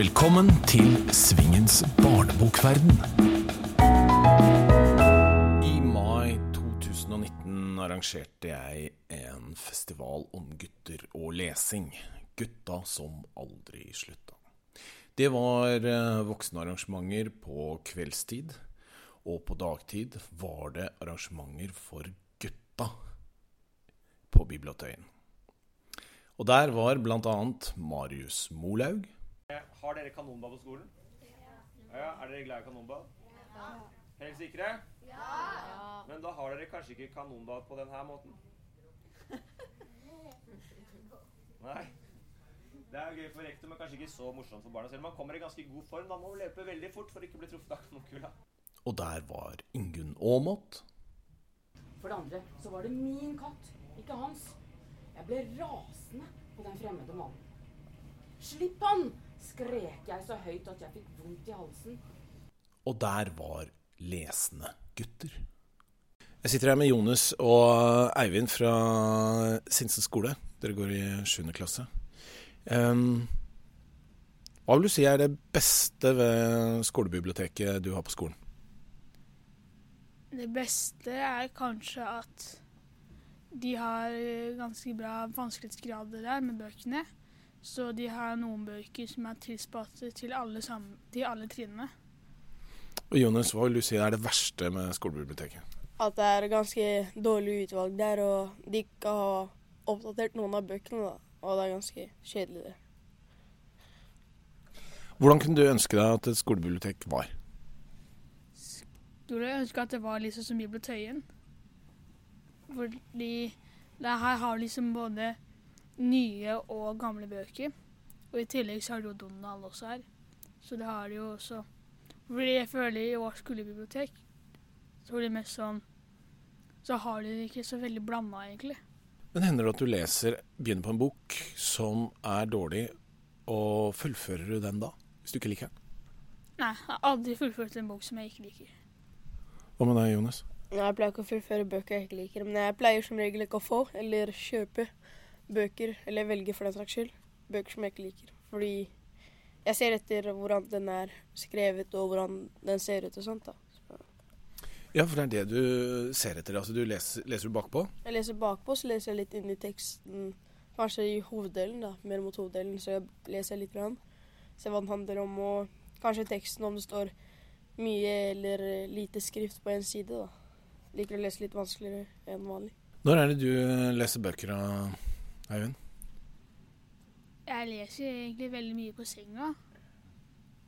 Velkommen til Svingens barnebokverden. I mai 2019 arrangerte jeg en festival om gutter og lesing. Gutta som aldri slutta. Det var eh, voksenarrangementer på kveldstid, og på dagtid var det arrangementer for gutta på Bibliotøyen. Og der var bl.a. Marius Molaug, Har dere kanonball på skolen? Ja. Er dere glad i kanonball? Ja. Helt sikre? Ja. Men da har dere kanskje ikke kanonball på denne måten? Nei. Det er jo gøy for rektor, men kanskje ikke så morsomt for barna. Selv om man kommer i ganske god form, da må man løpe veldig fort for ikke å bli truffet av kanonkula. og der var Ingunn Aamodt, For det andre så var det min katt, ikke hans. Jeg ble rasende på den fremmede mannen. Slipp han! Skrek jeg så høyt at jeg fikk vondt i halsen. og der var lesende gutter. Jeg sitter her med Jonas og Eivind fra Sinsen skole. Dere går i 7. klasse. Um, hva vil du si er det beste ved skolebiblioteket du har på skolen? Det beste er kanskje at de har ganske bra vanskelighetsgrader der med bøkene. Så de har noen bøker som er tilspasset til alle, sammen, til alle trinnene. Og Jonas, hva vil du si er det verste med skolebiblioteket? At det er ganske dårlig utvalg der, og de ikke har oppdatert noen av bøkene. da. Og det er ganske kjedelig, det. Hvordan kunne du ønske deg at et skolebibliotek var? Skulle ønske at det var liksom som Bibliotøyen. Fordi det her har liksom både nye og gamle bøker. Og i tillegg så har du jo Donald også her. Så det har de jo også. Fordi jeg føler i vårt skolebibliotek så blir det mest sånn Så har de det ikke så veldig blanda, egentlig. Men hender det at du leser, begynner på en bok som er dårlig, og fullfører du den da? Hvis du ikke liker den? Nei, jeg har aldri fullført en bok som jeg ikke liker. Hva med deg, Jonas? Jeg pleier ikke å fullføre bøker jeg ikke liker, men jeg pleier som regel ikke å få eller kjøpe bøker, eller velger for den saks skyld, bøker som jeg ikke liker. Fordi jeg ser etter hvordan den er skrevet og hvordan den ser ut og sånt. da. Så Ja, for det er det du ser etter. Altså, du leser, leser du bakpå? jeg leser bakpå, så leser jeg litt inn i teksten, kanskje i hoveddelen, da, mer mot hoveddelen, så jeg leser litt grann. Ser hva den handler om, og kanskje teksten om det står mye eller lite skrift på en side, da. Liker å lese litt vanskeligere enn vanlig. Når er det du leser bøker av Eivind? Jeg leser egentlig veldig mye på senga.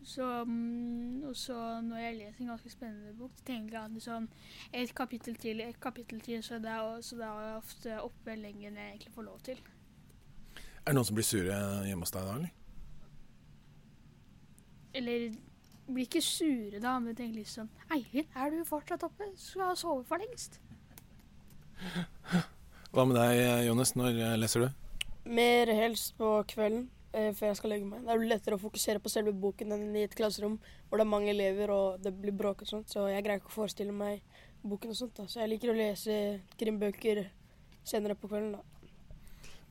Så, mm, og så når jeg leser en ganske spennende bok, så tenker jeg at sånn Et kapittel til, et kapittel til, så da så det er jeg ofte oppe lenger enn jeg egentlig får lov til. Er det noen som blir sure hjemme hos deg da, eller? Eller blir ikke sure, da, men tenker sånn Eivind, er du fortsatt oppe? Skal ha sovet for lengst. Hva med deg, Jonas? Når leser du? Mer helst på kvelden eh, før jeg skal legge meg. Det er lettere å fokusere på selve boken enn i et klasserom hvor det er mange elever og det blir bråk og sånt, så jeg greier ikke å forestille meg boken og sånt. da. Så jeg liker å lese krimbøker senere på kvelden, da.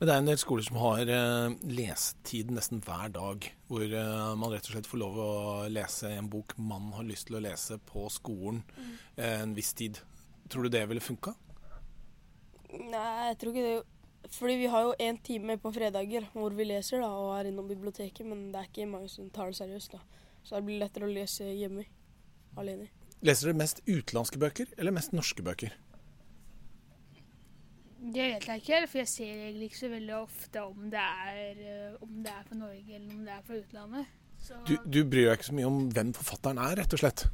Men det er en del skoler som har eh, lesetid nesten hver dag. Hvor eh, man rett og slett får lov å lese en bok man har lyst til å lese på skolen eh, en viss tid. Tror du det ville funka? Nei, jeg tror ikke det. Fordi vi har jo én time på fredager hvor vi leser da, og er innom biblioteket, men det er ikke mange som tar det seriøst. da. Så det blir lettere å lese hjemme alene. Leser dere mest utenlandske bøker eller mest norske bøker? Det vet jeg ikke, for jeg ser egentlig ikke så veldig ofte om det er, eh, om det er fra Norge eller om det er fra utlandet. Så, Du, du bryr deg ikke så mye om hvem forfatteren er, rett og slett?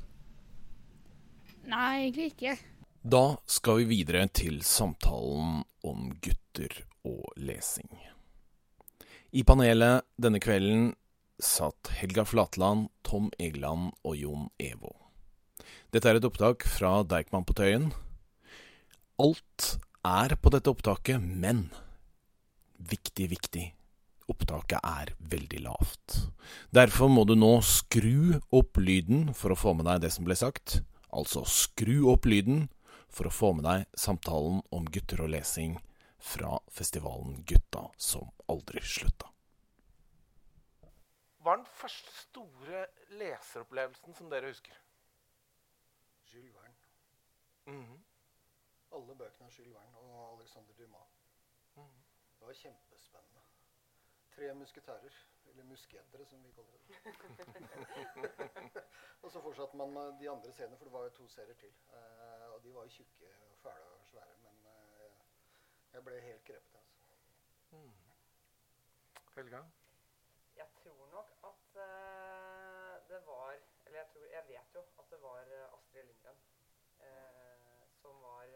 Nei, egentlig ikke. Da skal vi videre til samtalen om gutter og lesing. I panelet denne kvelden satt Helga Flatland, Tom Egeland og Jon Evo. Dette er et opptak fra Deichman på Tøyen. Alt er på dette opptaket, men viktig, viktig, opptaket er veldig lavt. Derfor må du nå skru opp lyden for å få med deg det som ble sagt. Altså skru opp lyden for å få med deg samtalen om gutter og lesing fra festivalen Gutta som aldri slutta. den første store leseropplevelsen som dere husker? Jules Verne. Mhm. Alle bøkene av Jules Verne og Alexander Dumas. Mhm. Det var kjempespennende. Tre musketærer, eller musketere som vi kaller det. og så fortsatte man med de andre seriene, for det var jo to serier til. Eh, og de var jo tjukke og fæle og svære, men eh, jeg ble helt grepet. altså. Mm. Helga? Jeg tror nok at uh, det var Eller jeg, tror, jeg vet jo at det var Astrid Lindgren eh, som var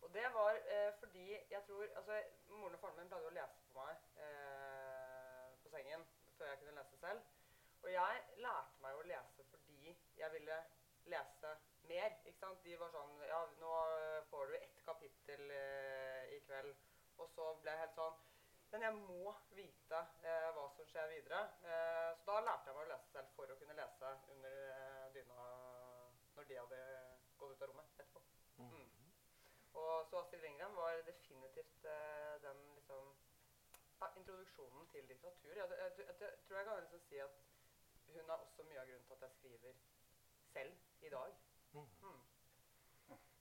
Og det var eh, fordi jeg tror altså, Moren og faren min pleide å lese på meg eh, på sengen før jeg kunne lese selv. Og jeg lærte meg å lese fordi jeg ville lese mer. ikke sant? De var sånn Ja, nå får du ett kapittel eh, i kveld. Og så ble jeg helt sånn men jeg må vite eh, hva som skjer videre. Eh, så da lærte jeg meg å lese selv for å kunne lese under eh, dyna når de hadde gått ut av rommet etterpå. Mm. Og så Astrid Lindgren var definitivt eh, den liksom introduksjonen til litteratur. Jeg, jeg, jeg, jeg tror jeg kan liksom si at hun er også mye av grunnen til at jeg skriver selv i dag. Hva Mm.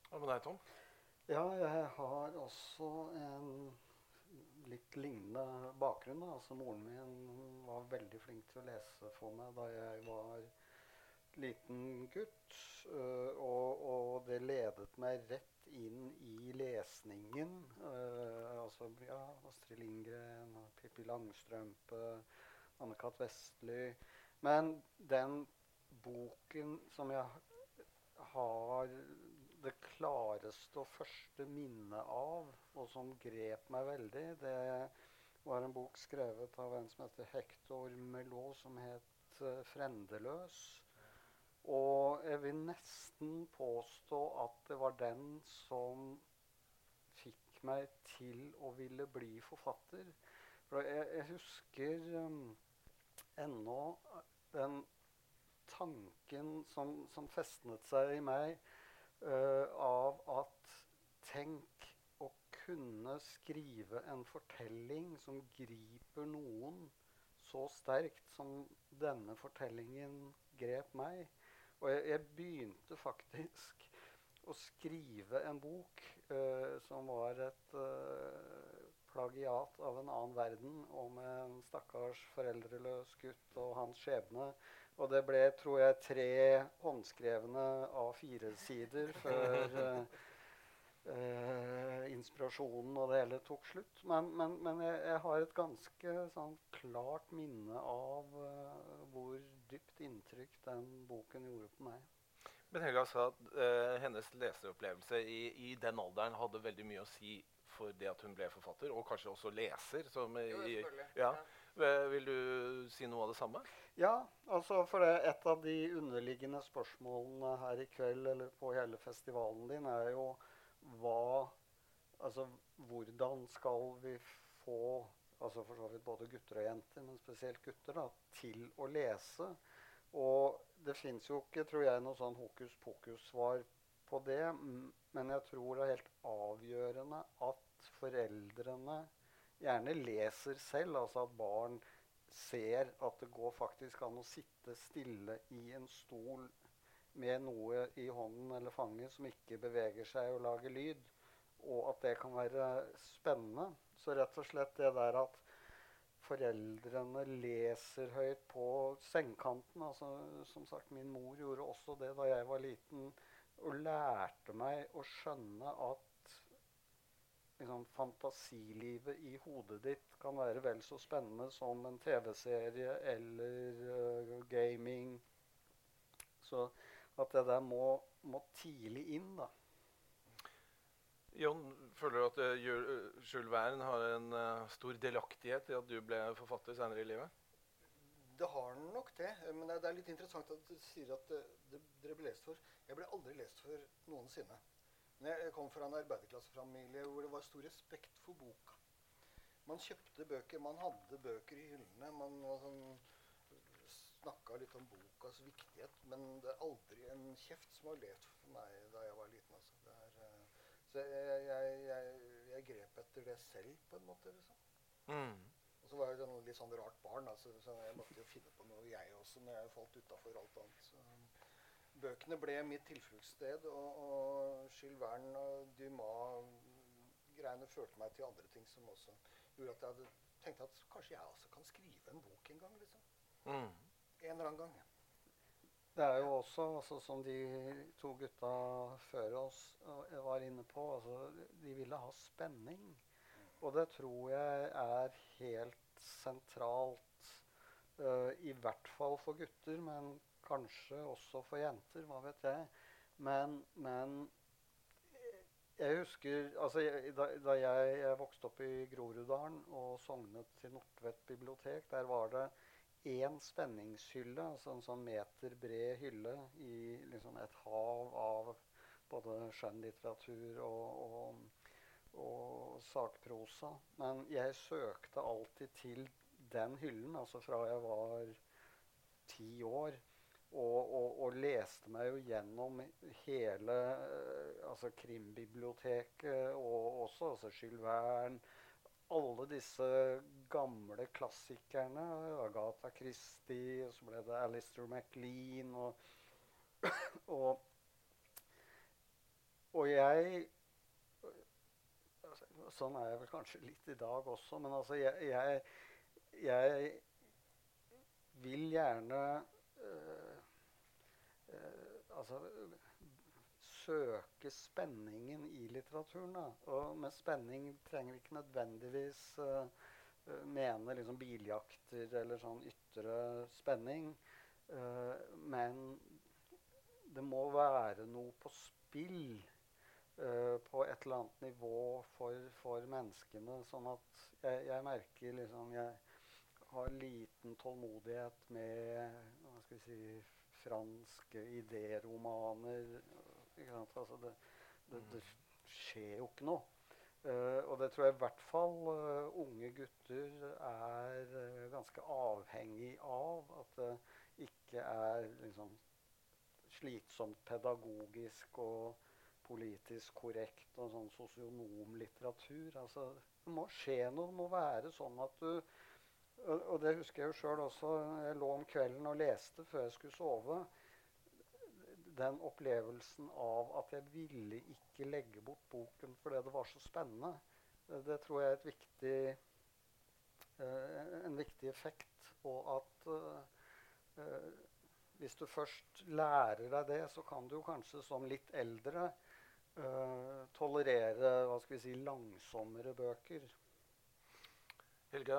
Hva med deg, Tom? Ja, jeg har også en litt lignende bakgrunn. Da. Altså, moren min var veldig flink til å lese for meg da jeg var liten gutt. og, og det ledet meg rett inn i lesningen. Uh, altså ja, Astrid Lindgren, Pippi Langstrømpe, Anne-Cath. Vestly. Men den boken som jeg har det klareste og første minnet av, og som grep meg veldig, det var en bok skrevet av en som heter Hector Melot, som het uh, 'Frendeløs'. Og jeg vil nesten påstå at det var den som fikk meg til å ville bli forfatter. For jeg, jeg husker um, ennå den tanken som, som festnet seg i meg uh, av at tenk å kunne skrive en fortelling som griper noen så sterkt som denne fortellingen grep meg. Og jeg, jeg begynte faktisk å skrive en bok uh, som var et uh, plagiat av en annen verden om en stakkars foreldreløs gutt og hans skjebne. Og det ble, tror jeg, tre håndskrevne A4-sider før uh, uh, inspirasjonen og det hele tok slutt. Men, men, men jeg, jeg, har et ganske sånn, klart minne av uh, hvor dypt inntrykk den boken gjorde på meg. Men Helga sa at uh, hennes leseropplevelse i, i, den alderen hadde veldig mye å si for det at hun ble forfatter, og kanskje også leser. Som, jo, i, selvfølgelig. ja. Vil du si noe av det samme? Ja, altså for det, et av de underliggende spørsmålene her i kveld eller på hele festivalen din er jo hva Altså hvordan skal vi få altså for så vidt både gutter og jenter, men spesielt gutter, da, til å lese? Og det fins jo ikke, tror jeg, noe sånn hokus pokus-svar på det. Men jeg tror det er helt avgjørende at foreldrene gjerne leser selv. Altså at barn ser at det går faktisk an å sitte stille i en stol med noe i hånden eller fanget som ikke beveger seg og lager lyd. Og at det kan være spennende. Så rett og slett det der at foreldrene leser høyt på sengekanten. Altså, som sagt, min mor gjorde også det da jeg var liten. Og lærte meg å skjønne at liksom, fantasilivet i hodet ditt kan være vel så spennende som en TV-serie eller uh, gaming. Så at det der må, må tidlig inn, da. Jon, føler du at uh, Jules Verne har en uh, stor delaktighet i at du ble forfatter senere i livet? Det har den nok det. Men det er litt interessant at du sier at det, det, dere ble lest for. Jeg ble aldri lest for noensinne. Men jeg kom fra en arbeiderklassefamilie hvor det var stor respekt for boka. Man kjøpte bøker, man hadde bøker i hyllene. Man sånn, snakka litt om bokas viktighet. Men det er aldri en kjeft som har levd for meg da jeg var liten. Altså. Så jeg, jeg, jeg, jeg, grep etter det selv, på en måte. liksom. Mm. Og så var jeg et litt sånn rart barn, da, så jeg måtte jo finne på noe, jeg også, når jeg falt utafor alt annet. Så bøkene ble mitt tilfluktssted, og, og Jules Verne og Dumas-greiene førte meg til andre ting som også gjorde at jeg hadde tenkt at kanskje jeg også kan skrive en bok en gang. liksom. Mm. En eller annen gang. Det er jo også, altså, som de to gutta før oss uh, var inne på, altså, de ville ha spenning. Og det tror jeg er helt sentralt, uh, i hvert fall for gutter, men kanskje også for jenter, hva vet jeg. Men, men jeg husker altså, jeg, da, da jeg, jeg, vokste opp i Groruddalen og sognet til Nordtvedt bibliotek, der var det én spenningshylle, altså en sånn meter bred hylle i liksom et hav av både skjønnlitteratur og, og, og sakprosa. Men jeg søkte alltid til den hyllen, altså fra jeg var ti år. Og, og, og, leste meg jo gjennom hele altså krimbiblioteket og også altså Jules Verne. Alle disse gamle klassikerne. Agatha Christie, og så ble det Alistair MacLean og, og, og jeg Sånn er jeg vel kanskje litt i dag også, men altså jeg, jeg, jeg vil gjerne øh, øh, altså søke spenningen i litteraturen. Da. Og med spenning trenger vi ikke nødvendigvis uh, mene liksom biljakter eller sånn ytre spenning. Uh, men det må være noe på spill uh, på et eller annet nivå for, for menneskene. Sånn at jeg, jeg, merker liksom Jeg har liten tålmodighet med hva skal vi si, franske idéromaner Altså det, det, det, skjer jo ikke noe. Uh, og det tror jeg i hvert fall uh, unge gutter er uh, ganske avhengig av. At det ikke er liksom slitsomt pedagogisk og politisk korrekt og sånn sosionomlitteratur. Altså, det må skje noe. Det må være sånn at du og, og det husker jeg jo sjøl også. Jeg lå om kvelden og leste før jeg skulle sove den opplevelsen av at jeg ville ikke legge bort boken fordi det var så spennende, det, tror jeg er viktig, uh, en viktig effekt. Og at uh, hvis du først lærer deg det, så kan du kanskje som litt eldre tolerere hva skal vi si, langsommere bøker. Helga,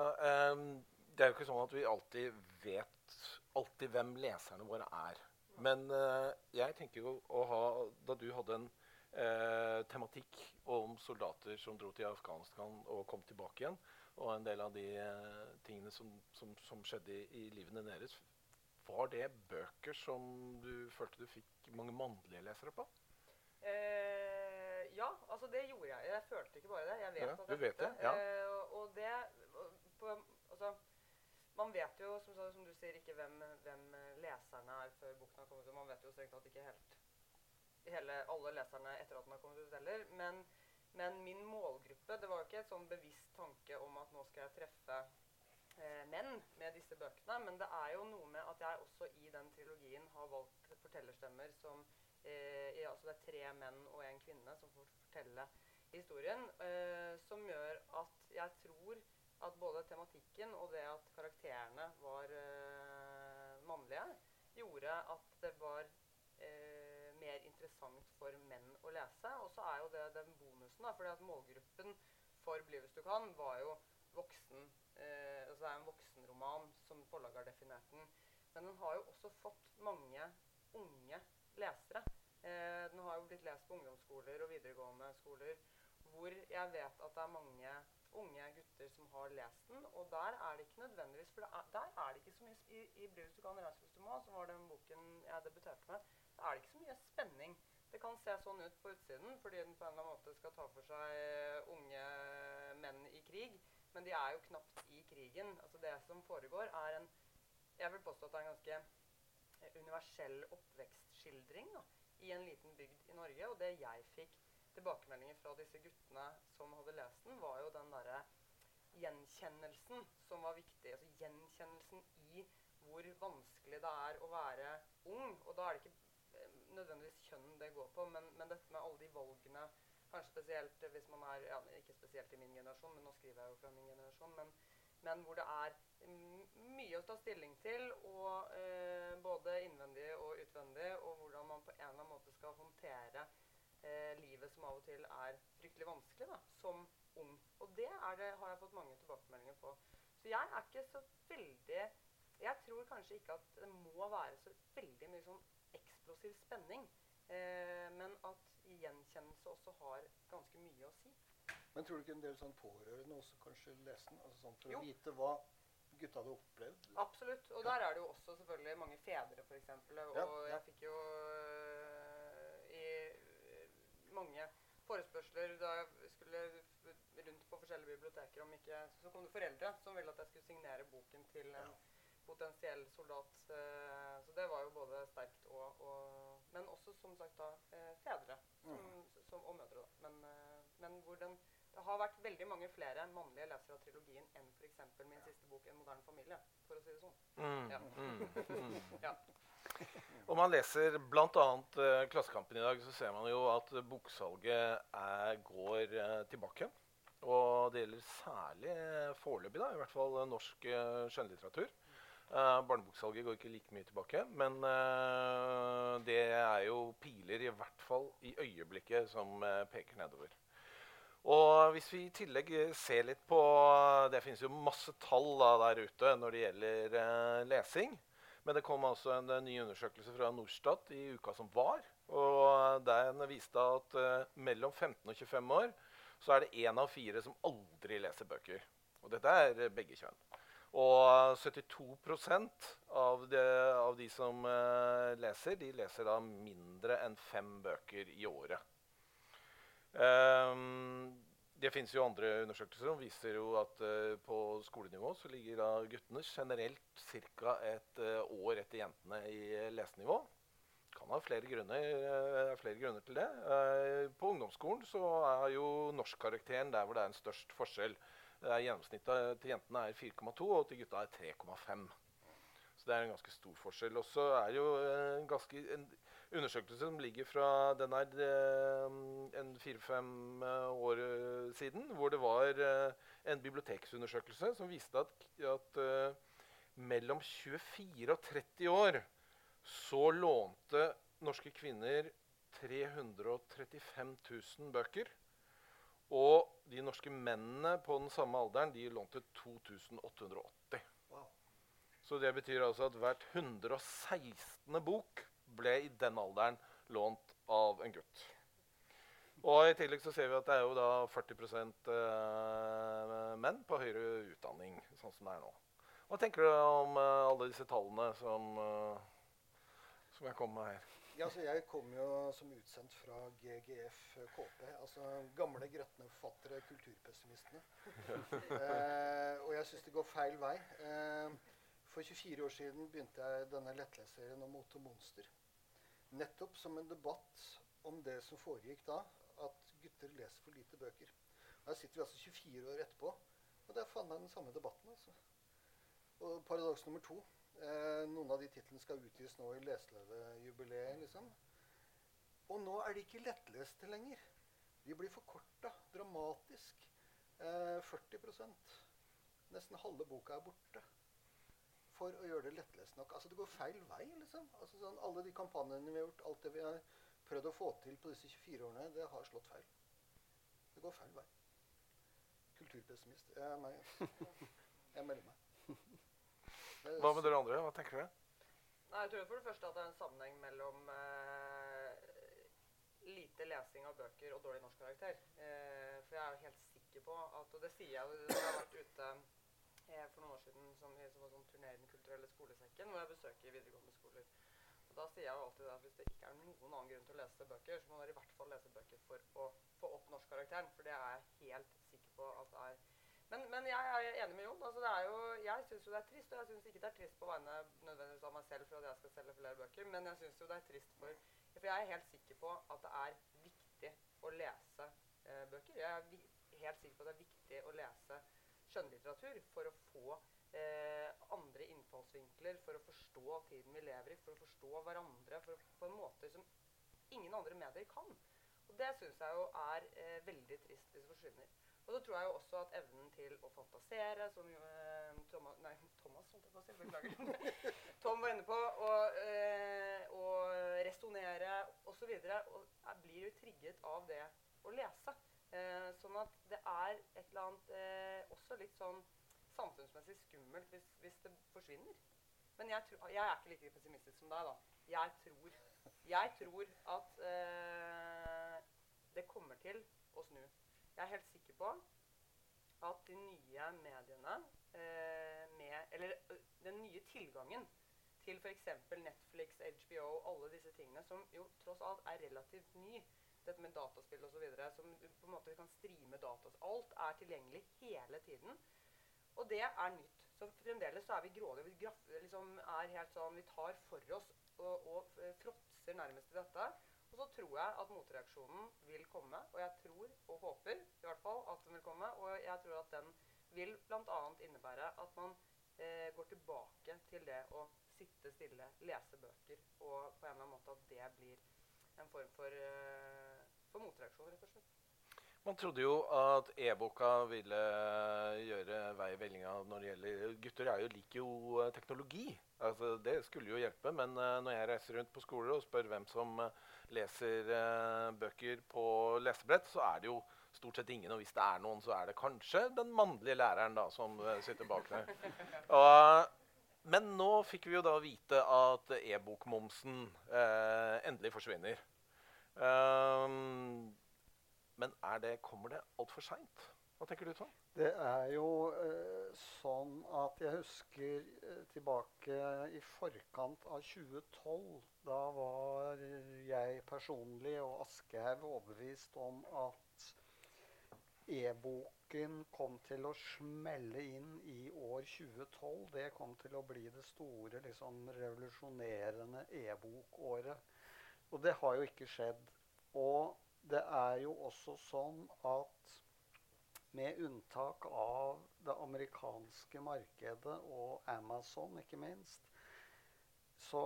det er jo ikke sånn at vi alltid vet alltid hvem leserne våre er. Men uh, jeg tenker jo å ha Da du hadde en uh, tematikk om soldater som dro til Afghanistan og kom tilbake igjen, og en del av de uh, tingene som, som, som, skjedde i, i livene deres, var det bøker som du følte du fikk mange mannlige lesere på? ja, altså det gjorde jeg. Jeg følte ikke bare det. Jeg vet ja, at jeg vet det. Ja. og det på, altså, man vet jo, som, som, du sier, ikke hvem, hvem, leserne er før boken har kommet ut. Man vet jo strengt tatt ikke helt hele, alle leserne etter at den har kommet ut heller. Men, men, min målgruppe Det var jo ikke et sånn bevisst tanke om at nå skal jeg treffe eh, menn med disse bøkene. Men det er jo noe med at jeg også i den trilogien har valgt fortellerstemmer som eh, altså Det er tre menn og en kvinne som får fortelle historien. Eh, som gjør at jeg tror at både tematikken og det at karakterene var uh, mannlige, gjorde at det var uh, mer interessant for menn å lese. Og så er jo det den bonusen, da, fordi at målgruppen for 'Bli hvis du kan' var jo voksen. Uh, altså det er en voksenroman som forlaget har definert den. Men den har jo også fått mange unge lesere. den har jo blitt lest på ungdomsskoler og videregående skoler hvor jeg vet at det er mange unge gutter som har lest den. Og der er det ikke nødvendigvis For er, der er det ikke så mye I, i 'Brus du kan reise du må', som var den boken jeg debuterte med, da er det ikke så mye spenning. Det kan se sånn ut på utsiden fordi den på en eller annen måte skal ta for seg unge menn i krig. Men de er jo knapt i krigen. Altså Det som foregår, er en Jeg vil påstå at det er en ganske universell oppvekstskildring da, i en liten bygd i Norge. Og det jeg fikk tilbakemeldinger fra disse guttene som hadde lest den, var jo den derre gjenkjennelsen som var viktig. Altså gjenkjennelsen i hvor vanskelig det er å være ung. Og da er det ikke eh, nødvendigvis kjønn det går på, men, men dette med alle de valgene Kanskje spesielt hvis man er ja, Ikke spesielt i min generasjon, men nå skriver jeg jo fra min generasjon. Men, men hvor det er mye å ta stilling til, og eh, både innvendig og utvendig, og hvordan man på en eller annen måte skal håndtere eh, livet som av og til er fryktelig vanskelig da, som ung. Og det, det har jeg fått mange tilbakemeldinger på. Så jeg er ikke så veldig Jeg tror kanskje ikke at det må være så veldig mye sånn eksplosiv spenning. Eh, men at gjenkjennelse også har ganske mye å si. Men tror du ikke en del sånn pårørende også kanskje leser den? Altså sånn for jo. å vite hva gutta hadde opplevd? Absolutt. Og ja. der er det jo også selvfølgelig mange fedre, f.eks. Og ja, ja. jeg fikk jo uh, i mange forespørsler da jeg skulle rundt på forskjellige biblioteker om ikke Så kom det foreldre som ville at jeg skulle signere boken til en potensiell soldat. Uh, så det var jo både sterkt og, og men også som sagt da eh, fedre som, mm. som, og mødre. da. Men, eh, men hvor den, det har vært veldig mange flere mannlige lesere av trilogien enn f.eks. min siste bok 'En moderne familie'. for å si det sånn. Mm. Ja. Mm. ja. Om man leser bl.a. Uh, Klassekampen i dag, så ser man jo at boksalget er, går uh, tilbake. Og det gjelder særlig uh, foreløpig, da, i hvert fall norsk uh, skjønnlitteratur. Uh, barneboksalget går ikke like mye tilbake. Men uh, det er jo piler, i hvert fall i øyeblikket, som peker nedover. Og hvis vi i tillegg ser litt på Det finnes jo masse tall da, der ute når det gjelder lesing. Men det kom altså en ny undersøkelse fra Norstat i uka som var. Og Den viste at mellom 15 og 25 år så er det én av fire som aldri leser bøker. Og dette er begge kjønn. Og 72% av de, av de som uh, leser, de leser da mindre enn fem bøker i året. Um, det fins jo andre undersøkelser som viser jo at uh, på skolenivå så ligger da guttene generelt ca. et uh, år etter jentene i lesenivå. Kan ha flere grunner, flere grunner til det. på ungdomsskolen så er jo norskkarakteren der hvor det er en størst forskjell. Gjennomsnittet til jentene er 4,2, og til gutta er 3,5. Så det er en ganske stor forskjell. Og så er jo en, ganske, en undersøkelse som ligger fra den er eh, en fire-fem eh, år siden, hvor det var eh, en biblioteksundersøkelse som viste at, at mellom 24 og 30 år så lånte norske kvinner 335 000 bøker. Og de norske mennene på den samme alderen de lånte 2880. Wow. Så det betyr altså at hvert 116. bok ble i den alderen lånt av en gutt. Og I tillegg så ser vi at det er jo da 40 eh, menn på høyere utdanning. sånn som det er nå. Hva tenker du om uh, alle disse tallene som, uh, som jeg kommer med her? Ja, altså jeg kom jo som utsendt fra GGF KP. Altså gamle, grøtne forfattere, kulturpessimistene. eh, og jeg syns det går feil vei. Eh, for 24 år siden begynte jeg denne lettleserien om Otto Monster. Nettopp som en debatt om det som foregikk da, at gutter leser for lite bøker. Og Her sitter vi altså 24 år etterpå, og det er faen meg den samme debatten. altså. Og paradoks nummer to Eh, noen av de titlene skal utgis nå i leseløvejubileet, Liksom. Og nå er de ikke lettleste lenger. De blir forkorta dramatisk. Eh, 40% Nesten halve boka er borte. For å gjøre det lettlest nok. Altså Det går feil vei. liksom. Altså sånn, Alle de kampanjene vi har gjort, alt det vi har prøvd å få til på disse 24 årene, det har slått feil. Det går feil vei. Kulturpessimist. Jeg, jeg melder meg. Hva med dere andre? Hva tenker dere? Nei, jeg tror for det første at det er en sammenheng mellom eh, lite lesing av bøker og dårlig norskkarakter. Eh, for jeg er jo helt sikker på at Og det sier jeg jo Jeg har vært ute eh, for noen år siden som, som var sånn turné i Den kulturelle skolesekken, hvor jeg besøker videregående skoler. Og Da sier jeg jo alltid at hvis det ikke er noen annen grunn til å lese bøker, så må dere i hvert fall lese bøker for å få opp norskkarakteren. For det er jeg helt sikker på at det er men, men, jeg er enig med Jon. Altså, jo, jeg syns jo det er trist, og jeg syns ikke det er trist på vegne nødvendigvis av meg selv for at jeg skal selge flere bøker, men jeg syns jo det er trist for For jeg er helt sikker på at det er viktig å lese eh, bøker. Jeg er helt sikker på at det er viktig å lese skjønnlitteratur for å få eh, andre innfallsvinkler, for å forstå tiden vi lever i, for å forstå hverandre for, på en måte som ingen andre medier kan. Og det syns jeg jo er eh, veldig trist hvis det forsvinner. Og så tror jeg jo også at evnen til å fantasere, som eh, Thomas Nei, Thomas, å si. Beklager. Tom var inne på. Eh, og resonnere osv. blir jo trigget av det å lese. Eh, sånn at det er et eller annet også litt sånn samfunnsmessig skummelt hvis, hvis det forsvinner. Men jeg, tro, jeg, er ikke like pessimistisk som deg. da. Jeg tror, jeg tror at det kommer til å snu. Jeg er helt sikker på at de nye mediene eh, med Eller den nye tilgangen til f.eks. Netflix, HBO, alle disse tingene, som jo tross alt er relativt ny, dette med dataspill osv., som på en måte kan streame data Alt er tilgjengelig hele tiden. Og det er nytt. Så fremdeles så er vi grådige. Vi liksom sånn, vi tar for oss og, og fråtser nærmest i dette. Og så tror jeg at motreaksjonen vil komme, og jeg tror og håper i hvert fall at den vil komme. Og jeg tror at den vil bl.a. innebære at man eh, går tilbake til det å sitte stille, lese bøker, og på en eller annen måte at det blir en form for, eh, for motreaksjon, rett og slett. Man trodde jo at e-boka ville gjøre vei i vellinga når det gjelder Gutter er jo, liker jo eh, teknologi. Altså, det skulle jo hjelpe. Men uh, når jeg reiser rundt på skoler og spør hvem som leser uh, bøker på lesebrett, så er det jo stort sett ingen. Og hvis det er noen, så er det kanskje den mannlige læreren da, som sitter bak der. Og, men nå fikk vi jo da vite at e-bokmomsen endelig forsvinner. Um, men det, kommer det altfor seint? Hva tenker du, Tom? Det er jo eh, sånn at jeg husker eh, tilbake i forkant av 2012. Da var jeg personlig og Aschehoug overbevist om at e-boken kom til å smelle inn i år 2012. Det kom til å bli det store, liksom, revolusjonerende e-bokåret. Og det har jo ikke skjedd. Og det er jo også sånn at med unntak av det amerikanske markedet og Amazon, ikke minst, så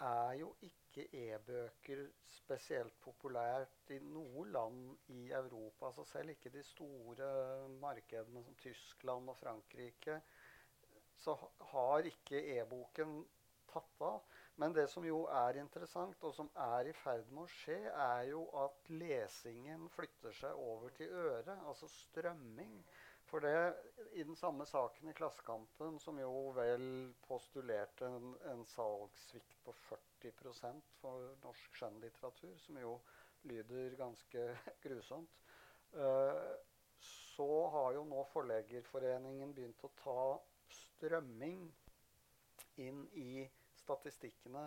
er jo ikke e-bøker spesielt populært i noe land i Europa. Altså selv ikke de store markedene som Tyskland og Frankrike, så har ikke e-boken tatt av. Men det som jo er interessant, og som er i ferd med å skje, er jo at lesingen flytter seg over til øret, altså strømming. For det, i den samme saken i Klassekampen, som jo vel postulerte en, en salgssvikt på 40% for norsk skjønnlitteratur, som jo lyder ganske grusomt, uh, så har jo nå Forleggerforeningen begynt å ta strømming inn i statistikkene.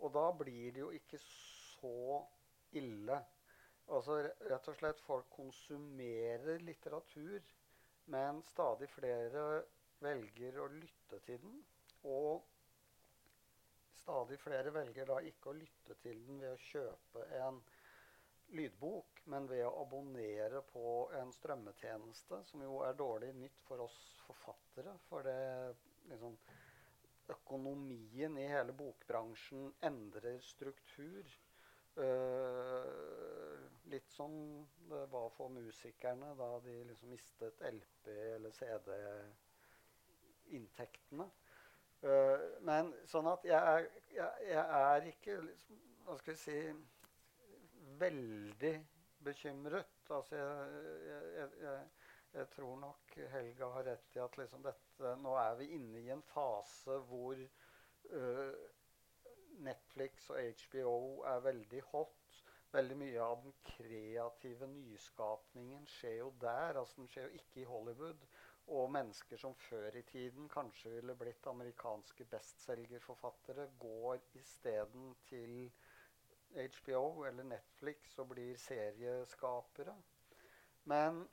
Og da blir det jo ikke så ille. Altså rett og slett folk konsumerer litteratur, men stadig flere velger å lytte til den. Og stadig flere velger da ikke å lytte til den ved å kjøpe en lydbok, men ved å abonnere på en strømmetjeneste, som jo er dårlig nytt for oss forfattere. For det liksom økonomien i hele bokbransjen endrer struktur. Uh, litt som det var for musikerne da de liksom mistet LP- eller CD-inntektene. Uh, eh, men sånn at jeg er, jeg, jeg er ikke liksom, Hva skal vi si Veldig bekymret. Altså jeg, jeg tror nok Helga har rett i at liksom dette, nå er vi inne i en fase hvor uh, Netflix og HBO er veldig hot. Veldig mye av den kreative nyskapningen skjer jo der. altså Den skjer jo ikke i Hollywood. Og mennesker som før i tiden kanskje ville blitt amerikanske bestselgerforfattere, går isteden til HBO eller Netflix og blir serieskapere. Men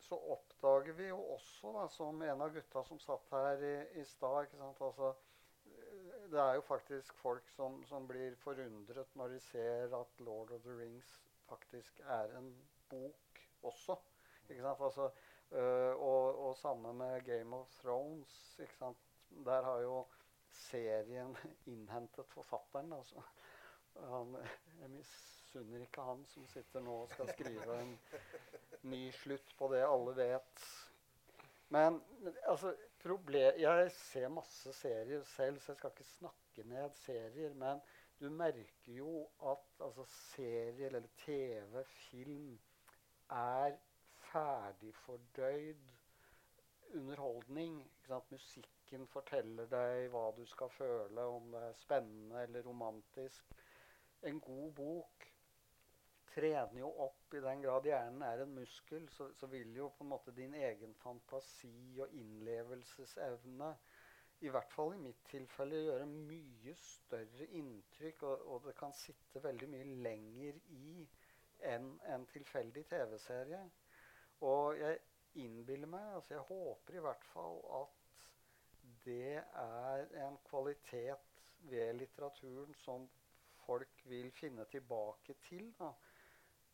så oppdager vi jo også, da, som en av gutta som satt her i, i stad altså, Det er jo faktisk folk som, som, blir forundret når de ser at 'Lord of the Rings' faktisk er en bok også. Altså, øh, og, og samme med Game of Thrones. ikke sant? Der har jo serien innhentet forfatteren. Altså. Han, jeg misunner ikke han som sitter nå og skal skrive en ny slutt på det alle vet. Men altså, problem, jeg ser masse serier selv, så jeg skal ikke snakke ned serier. Men du merker jo at altså, serier eller TV, film, er ferdigfordøyd underholdning. Musikken forteller deg hva du skal føle, om det er spennende eller romantisk. En god bok trener jo opp i den grad hjernen er en muskel, så, så, vil jo på en måte din egen fantasi og innlevelsesevne i hvert fall i mitt tilfelle gjøre mye større inntrykk, og, og det kan sitte veldig mye lenger i enn en tilfeldig TV-serie. Og jeg innbiller meg, altså jeg håper i hvert fall at det er en kvalitet ved litteraturen som folk vil finne tilbake til. Da.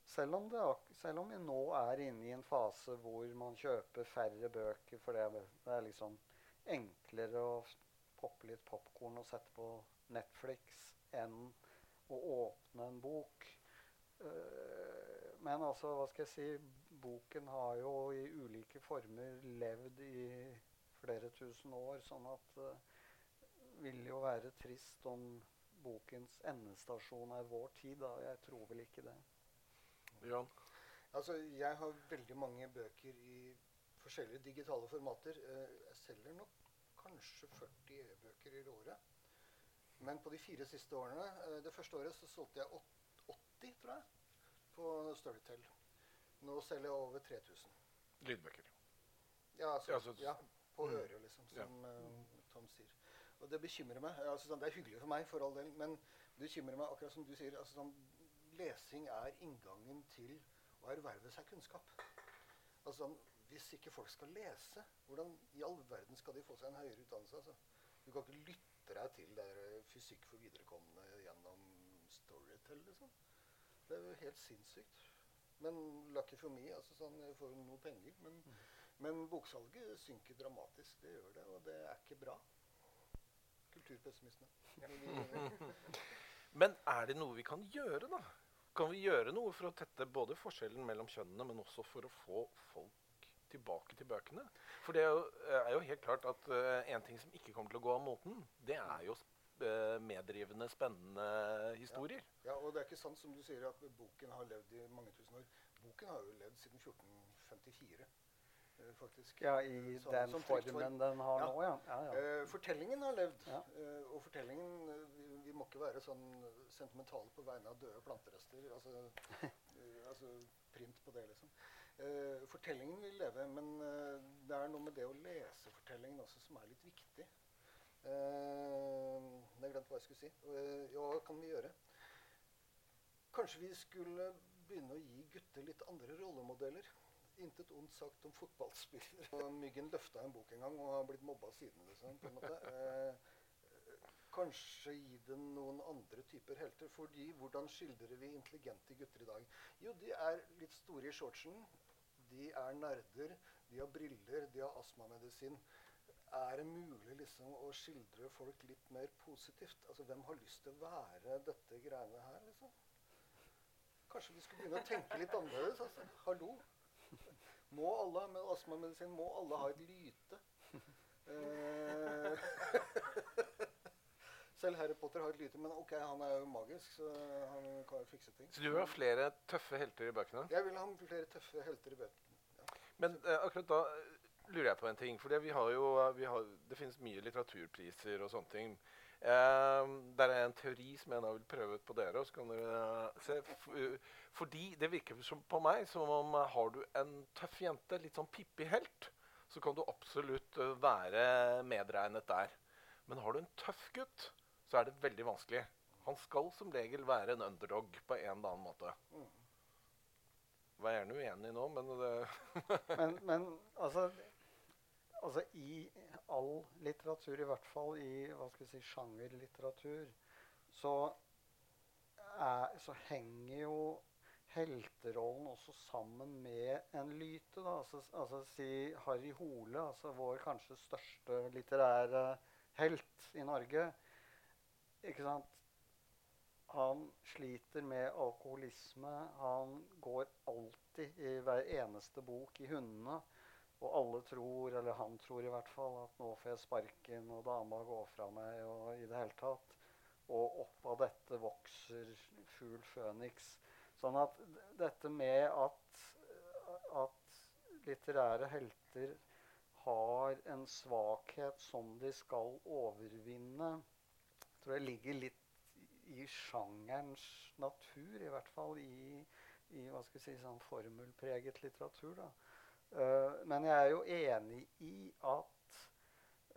Selv om, det, selv om vi nå er inne i en fase hvor man kjøper færre bøker for det, det er liksom enklere å poppe litt popkorn og sette på Netflix enn å åpne en bok. Uh, men altså, hva skal jeg si boken har jo i ulike former levd i flere tusen år, sånn at det uh, vil jo være trist om bokens endestasjon er vår tid. Da. Jeg tror vel ikke det. Jan? Altså, jeg har veldig mange bøker i forskjellige digitale formater. Uh, jeg selger nok kanskje 40 e-bøker i året. Men på de fire siste årene uh, Det første året så solgte jeg 80, tror jeg, på Storytel. Nå selger jeg over 3000. Lydbøker. Ja, altså, ja, så, ja på mm. øret, liksom, som ja. uh, Tom sier. Og det bekymrer meg. Altså, sånn, det er hyggelig for meg, for all del, men det bekymrer meg, akkurat som du sier. Altså, sånn, lesing er inngangen til å erverve seg kunnskap. Altså, hvis ikke folk skal lese, hvordan i all verden skal de få seg en høyere utdannelse? Altså? Du kan ikke lytte deg til der eh, fysikk for viderekomne gjennom Storytel, liksom. Det er jo helt sinnssykt. Men lucky for me, altså sånn, jeg får noe penger. Men, mm. men, boksalget synker dramatisk. Det gjør det, og det er ikke bra. Kulturpessimistene. men er det noe vi kan gjøre, da? Kan vi gjøre noe for å tette både forskjellen mellom kjønnene, men også for å få folk tilbake til bøkene? For det er jo, er jo helt klart at uh, en ting som ikke kommer til å gå av moten, det er jo Eh, meddrivende, spennende historier. Ja. ja. og det er ikke sant som du sier at boken har levd i mange tusen år. Boken har jo levd siden 1454. Eh, faktisk. Ja, i så, den formen den har ja. nå, ja. ja, ja. Uh, fortellingen har levd. Uh, og fortellingen vi, vi, må ikke være sånn sentimentale på vegne av døde planterester. Altså, altså print på det, liksom. fortellingen vil leve, men det er noe med det å lese fortellingen også som er litt viktig. Jeg glemte hva jeg skulle si. Ja, hva kan vi gjøre? Kanskje vi skulle begynne å gi gutter litt andre rollemodeller. Intet ondt sagt om fotballspillere. Myggen løfta en bok en gang og har blitt mobba siden. Liksom, på en måte. Eh, kanskje gi den noen andre typer helter. fordi hvordan skildrer vi intelligente gutter i dag? Jo, de er litt store i shortsen. De er nerder. De har briller. De har astmamedisin er det mulig liksom å skildre folk litt mer positivt? Altså, Hvem har lyst til å være dette greiene her, liksom? Kanskje vi skulle begynne å tenke litt annerledes? altså. Hallo? Må alle med astmamedisin må alle ha et lyte? Eh, selv Harry Potter har et lyte, men ok, han er jo magisk, så han kan jo fikse ting. Så du vil ha flere tøffe helter i bøkene? Jeg vil ha flere tøffe helter i bøkene. Ja. Men eh, akkurat da lurer jeg på en ting. For vi har jo, vi har, det finnes mye litteraturpriser og sånne ting. Eh, der er en teori som jeg nå vil prøve ut på dere. så kan dere se. Fordi det virker som på meg som om eh, har du en tøff jente, litt sånn Pippi-helt, så kan du absolutt eh, være medregnet der. Men har du en tøff gutt, så er det veldig vanskelig. Han skal som regel være en underdog på en eller annen måte. Mm. Var gjerne uenig nå, men det men, men altså altså I all litteratur, i hvert fall i hva skal vi si, sjangerlitteratur, så, er, så henger jo helterollen også sammen med en lyte. Da. Altså, altså si Harry Hole, altså vår kanskje største litterære helt i Norge. Ikke sant? Han sliter med alkoholisme. Han går alltid i hver eneste bok i hundene. Og alle tror, eller han tror i hvert fall, at nå får jeg sparken, og dama går fra meg, og i det hele tatt. Og opp av dette vokser fugl føniks. Sånn at dette med at, at litterære helter har en svakhet som de skal overvinne, tror jeg ligger litt i sjangerens natur, i hvert fall i, i hva skal jeg si, sånn formelpreget litteratur. da. Uh, men jeg er jo enig i at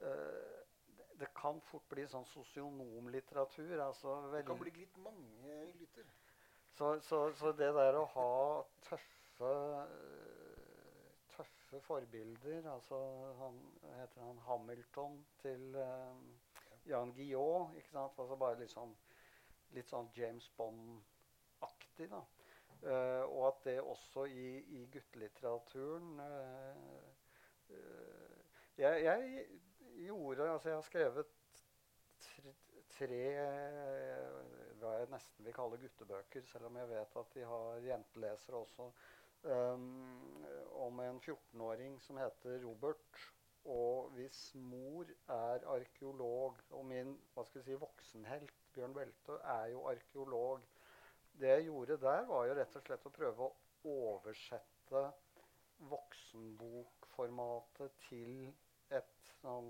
uh, det kan fort bli sånn sosionomlitteratur. Altså det kan bli litt mange lytter. Så, så, så, det der å ha tøffe, tøffe forbilder Altså han, heter han Hamilton til um, Jan Guillaud. ikke sant? Altså bare litt sånn, litt sånn James Bond-aktig. da. Uh, og at det også i, i guttelitteraturen uh, jeg, jeg, gjorde Altså, jeg har skrevet tre, tre hva jeg nesten vil kalle guttebøker, selv om jeg vet at de har jentelesere også, um, om en 14-åring som heter Robert. Og hvis mor er arkeolog, og min hva skal jeg si, voksenhelt Bjørn Belte er jo arkeolog det jeg gjorde der, var jo rett og slett å prøve å oversette voksenbokformatet til et sånn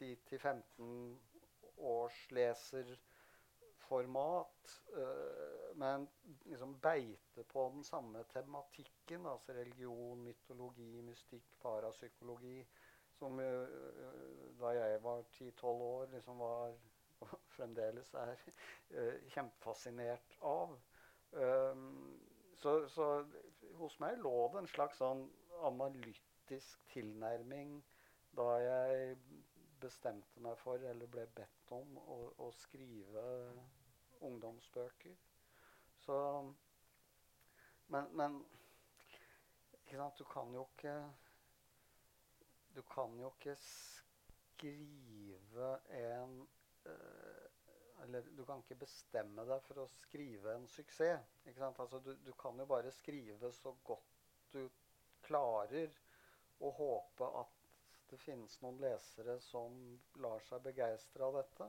10-15 års leserformat. Uh, men liksom beite på den samme tematikken, altså religion, mytologi, mystikk, parapsykologi, som uh, da jeg var 10-12 år, liksom var og fremdeles er kjempefascinert av. Um, så, så, hos meg lå det en slags sånn analytisk tilnærming da jeg bestemte meg for, eller ble bedt om, å, å skrive ungdomsbøker. Så Men, men sant, du kan jo ikke Du kan jo ikke skrive en uh, eller du kan ikke bestemme deg for å skrive en suksess. Altså, du, du, kan jo bare skrive så godt du klarer, og håpe at det finnes noen lesere som lar seg begeistre av dette.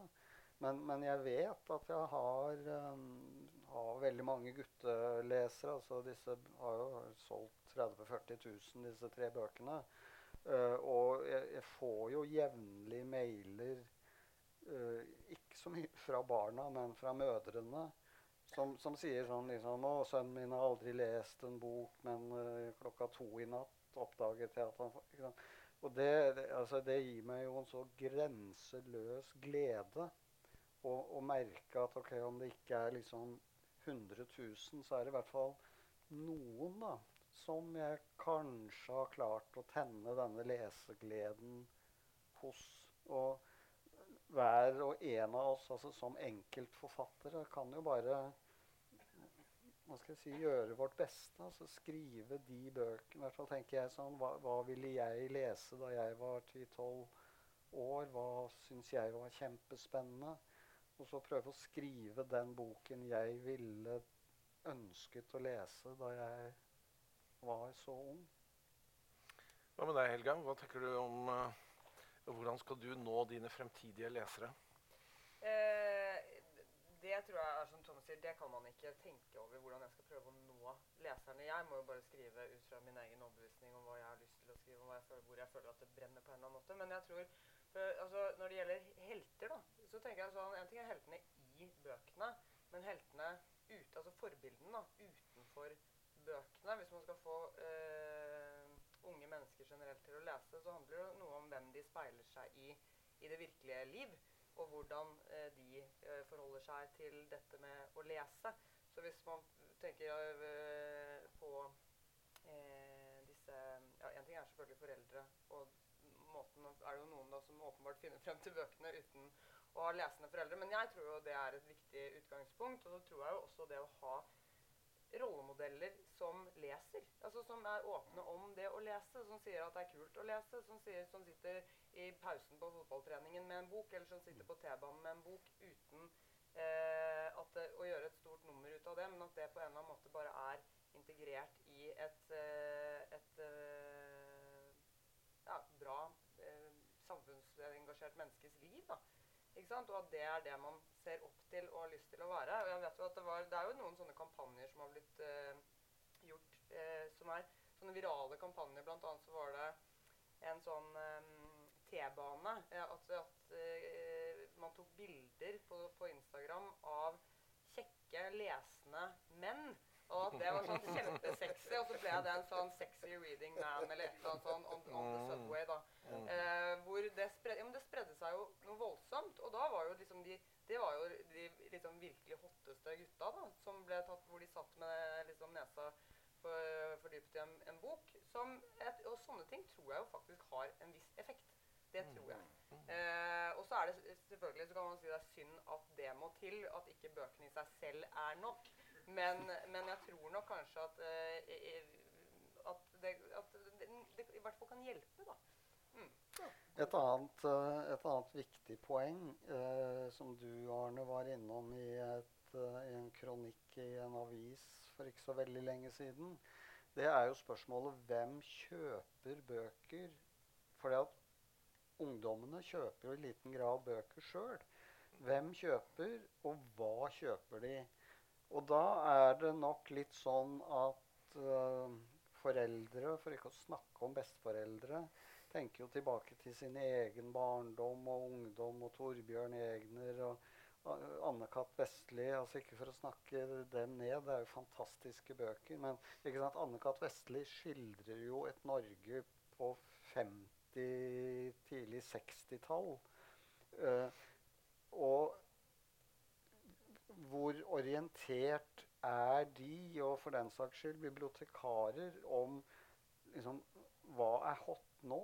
Men, men, jeg vet at jeg har, um, har veldig mange guttelesere. altså Disse har jo solgt 30 000-40 000, disse tre bøkene. Uh, og jeg, jeg, får jo jevnlig mailer uh, ikke så mye fra barna, men fra mødrene. Som, som sier sånn liksom 'Å, sønnen min har aldri lest en bok, men uh, klokka to i natt oppdaget jeg at han? Og det, altså, det, gir meg jo en så grenseløs glede å merke at ok, om det ikke er liksom 100 000, så er det i hvert fall noen da, som jeg kanskje har klart å tenne denne lesegleden hos. Og hver og en av oss altså som enkeltforfattere kan jo bare hva skal jeg si, gjøre vårt beste. altså Skrive de bøkene. I hvert fall tenker jeg sånn, Hva, hva ville jeg lese da jeg var 10-12 år? Hva syns jeg var kjempespennende? Og så prøve å skrive den boken jeg ville ønsket å lese da jeg var så ung. Hva med deg, Helga? Hva tenker du om uh hvordan skal du nå dine fremtidige lesere? Eh, det tror jeg som Thomas sier, det kan man ikke tenke over hvordan jeg skal prøve å nå leserne. Jeg må jo bare skrive ut fra min egen overbevisning om hva jeg har lyst til å skrive, og jeg føler, hvor jeg føler at det brenner på en eller annen måte. Men jeg tror, for, altså, når det gjelder helter, da, så tenker jeg sånn En ting er heltene i bøkene, men heltene ute, altså forbildene da, utenfor bøkene. Hvis man skal få øh, unge mennesker generelt til å lese, så handler det noe om hvem de speiler seg i i det virkelige liv, og hvordan eh, de eh, forholder seg til dette med å lese. Så hvis man tenker eh, på disse ja, En ting er selvfølgelig foreldre, og måten er det jo noen da som åpenbart finner frem til bøkene uten å ha lesende foreldre, men jeg tror jo det er et viktig utgangspunkt. Og så tror jeg jo også det å ha rollemodeller som leser. Altså Som er åpne om det å lese, som sier at det er kult å lese. Som, sier, som sitter i pausen på fotballtreningen med en bok, eller som sitter på T-banen med en bok uten eh, at å gjøre et stort nummer ut av det, men at det på en eller annen måte bare er integrert i et, et, et eh, ja, bra eh, samfunnsengasjert menneskes liv. da. Ikke sant? Og at det er det man ser opp til og har lyst til å være. Og jeg vet jo at Det, var, det er jo noen sånne kampanjer som har blitt eh, gjort, eh, som er sånne virale kampanjer. Blant annet så var det en sånn eh, T-bane. at, at man tok bilder på, på Instagram av kjekke, lesende menn og at det var sånn kjempesexy. Og så ble det en sånn sexy reading man eller et eller annet sånn on, on the subway. da. Eh, hvor det, spred, ja, det spredde seg jo noe voldsomt. Og da var jo liksom de Det var jo de liksom virkelig hotteste gutta da, som ble tatt, hvor de satt med liksom nesa for, fordypet i en, en bok. Som et, og sånne ting tror jeg jo faktisk har en viss effekt. Det tror jeg. Eh, og så er det selvfølgelig så kan man si det er synd at det må til. At ikke bøkene i seg selv er nok. Men, men, jeg tror nok kanskje at, eh, at, det, at det, det, i hvert fall kan hjelpe, da. Mm. Et, annet, uh, et, annet, viktig poeng eh, som du, Arne, var innom i, et, i, en kronikk i en avis for ikke så veldig lenge siden, det er jo spørsmålet hvem kjøper bøker? For ungdommene kjøper jo i liten grad bøker sjøl. Hvem kjøper, og hva kjøper de? Og da er det nok litt sånn at eh, foreldre, for ikke å snakke om besteforeldre, tenker jo tilbake til sin egen barndom og ungdom og Torbjørn Egner og Anne-Kat. Vestli. altså Ikke for å snakke dem ned, det er jo fantastiske bøker. Men ikke sant, Anne-Kat. Vestli skildrer jo et Norge på 50, tidlig 60-tall. Uh, og hvor orientert er de, og for den saks skyld bibliotekarer, om liksom, hva er hot nå?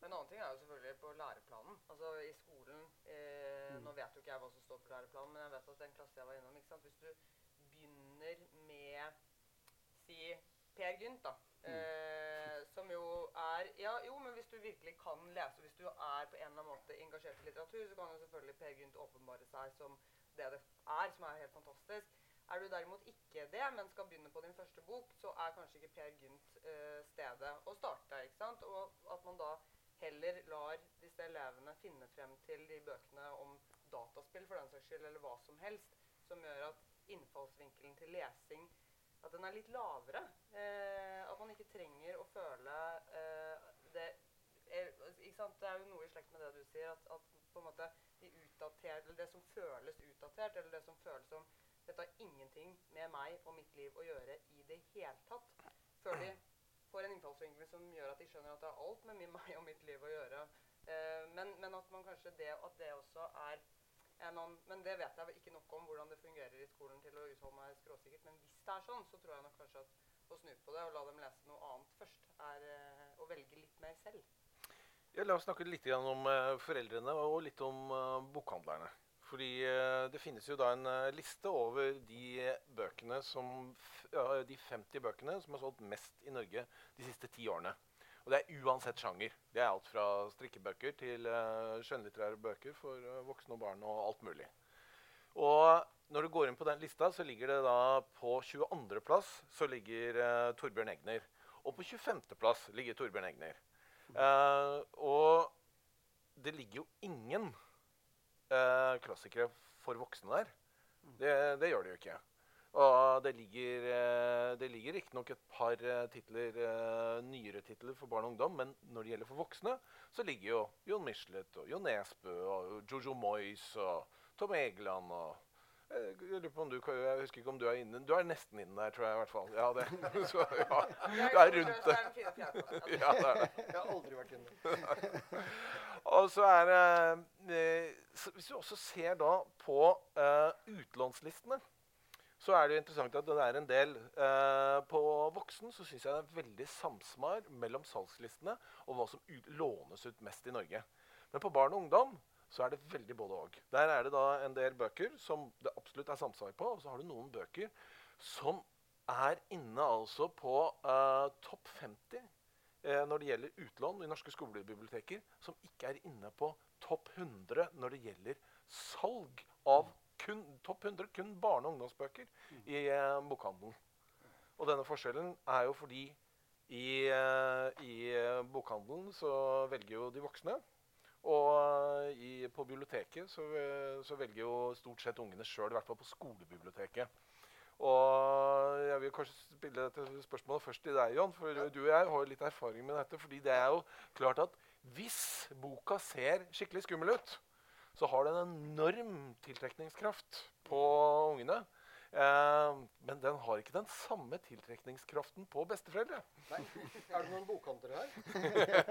Men en annen ting er jo selvfølgelig på læreplanen. Altså i skolen eh, mm. Nå vet jo ikke jeg hva som står på læreplanen, men jeg vet at den klassen jeg var innom ikke sant? Hvis du begynner med si Per Gynt, da. Mm. Eh, som jo er Ja, jo, men hvis du virkelig kan lese, hvis du er på en eller annen måte engasjert i litteratur, så kan jo selvfølgelig Per Gynt åpenbare seg som det det er, som er helt fantastisk. Er du derimot ikke det, men skal begynne på din første bok, så er kanskje ikke Per Gynt eh, stedet å starte. ikke sant? Og at man da heller lar disse elevene finne frem til de bøkene om dataspill for den saks skyld, eller hva som helst, som gjør at innfallsvinkelen til lesing at den er litt lavere. Eh, at man ikke trenger å føle eh, det er, ikke sant? Det er jo noe i slekt med det du sier, at, at på en måte de utdatert, eller det som føles utdatert, eller det som føles som dette har ingenting med meg og mitt liv å gjøre i det hele tatt. Før de får en innfallsvinkel som gjør at de skjønner at det har alt med meg og mitt liv å gjøre. Eh, men, men, at man kanskje det, at det også er annen, Men det vet jeg ikke nok om hvordan det fungerer i skolen til å uttale meg skråsikkert. Men hvis det er sånn, så tror jeg nok kanskje at å snu på det og la dem lese noe annet først, er eh, å velge litt mer selv. Ja, la oss snakke litt om uh, foreldrene og litt om uh, bokhandlerne. Fordi uh, Det finnes jo da en liste over de bøkene som, de 50 bøkene som har solgt mest i Norge de siste ti årene. Og det er uansett sjanger. Det er alt fra strikkebøker til skjønnlitterære bøker for voksne og barn og alt mulig. Og når du går inn på den lista, så ligger det da på 22.-plass så ligger Torbjørn Egner. Og på 25.-plass ligger Torbjørn Egner. Uh, og det ligger jo ingen uh, klassikere for voksne der. Det, det, gjør det jo ikke. Og det ligger, uh, det ligger riktignok et par titler, nyere titler for barn og ungdom, men når det gjelder for voksne, så ligger jo Jon Michelet og Jo Nesbø og Jojo Moyes og Tom Egeland og jeg lurer på om du, jeg husker ikke om du er inne. Du er nesten inne der, tror jeg. i hvert fall. Ja, det. Så, ja. Du er rundt det. Ja, det er det. Jeg har aldri vært inne. Og så er det eh, Hvis du også ser da på uh, utlånslistene, så er det jo interessant at det er en del uh, På voksen så syns jeg det er veldig samsmar mellom salgslistene og hva som lånes ut mest i Norge. Men på barn og ungdom så er det veldig både og. Der er det da en del bøker som det absolutt er samsvar på, og så har du noen bøker som er inne altså på uh, topp 50 uh, når det gjelder utlån i norske skolebiblioteker, som ikke er inne på topp 100 når det gjelder salg av kun, topp 100 kun barne- og ungdomsbøker i uh, bokhandelen. Og denne forskjellen er jo fordi i, i bokhandelen så velger jo de voksne. Og i, på biblioteket så, så, velger jo stort sett ungene sjøl, i hvert fall på skolebiblioteket. Og jeg vil kanskje spille dette spørsmålet først til deg, Jon. For du og jeg har litt erfaring med dette. fordi det er jo klart at hvis boka ser skikkelig skummel ut, så har den en enorm tiltrekningskraft på ungene. Eh, men den har ikke den samme tiltrekningskraften på besteforeldre. Nei. Er det noen bokhandlere her?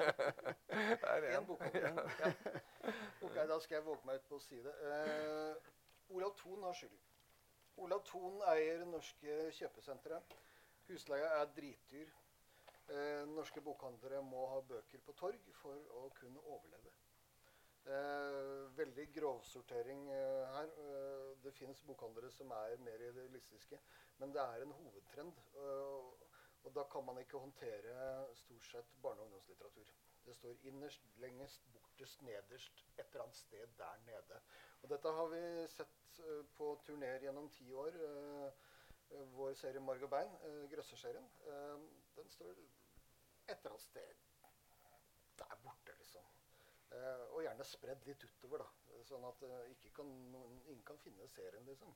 det er en. bokhandler. Ja. Ok, Da skal jeg våge meg ut på å si det. Eh, Olav Thon har skylden. Olav Thon eier norske kjøpesentre. Husleia er dritdyr. Eh, norske bokhandlere må ha bøker på torg for å kunne overleve. Eh, veldig grovsortering eh, her. Eh, det finnes bokhandlere som er mer idealistiske, men det er en hovedtrend. Eh, og da kan man ikke håndtere stort sett barne- og ungdomslitteratur. Det står innerst, lengest, bortest, nederst, et eller annet sted der nede. Og dette har vi sett uh, på turneer gjennom ti år. Uh, vår serie 'Marg og bein', grøsserserien, den står et eller annet sted der borte, og gjerne spredd litt utover, da. Sånn at uh, kan, ingen kan finne serien, liksom.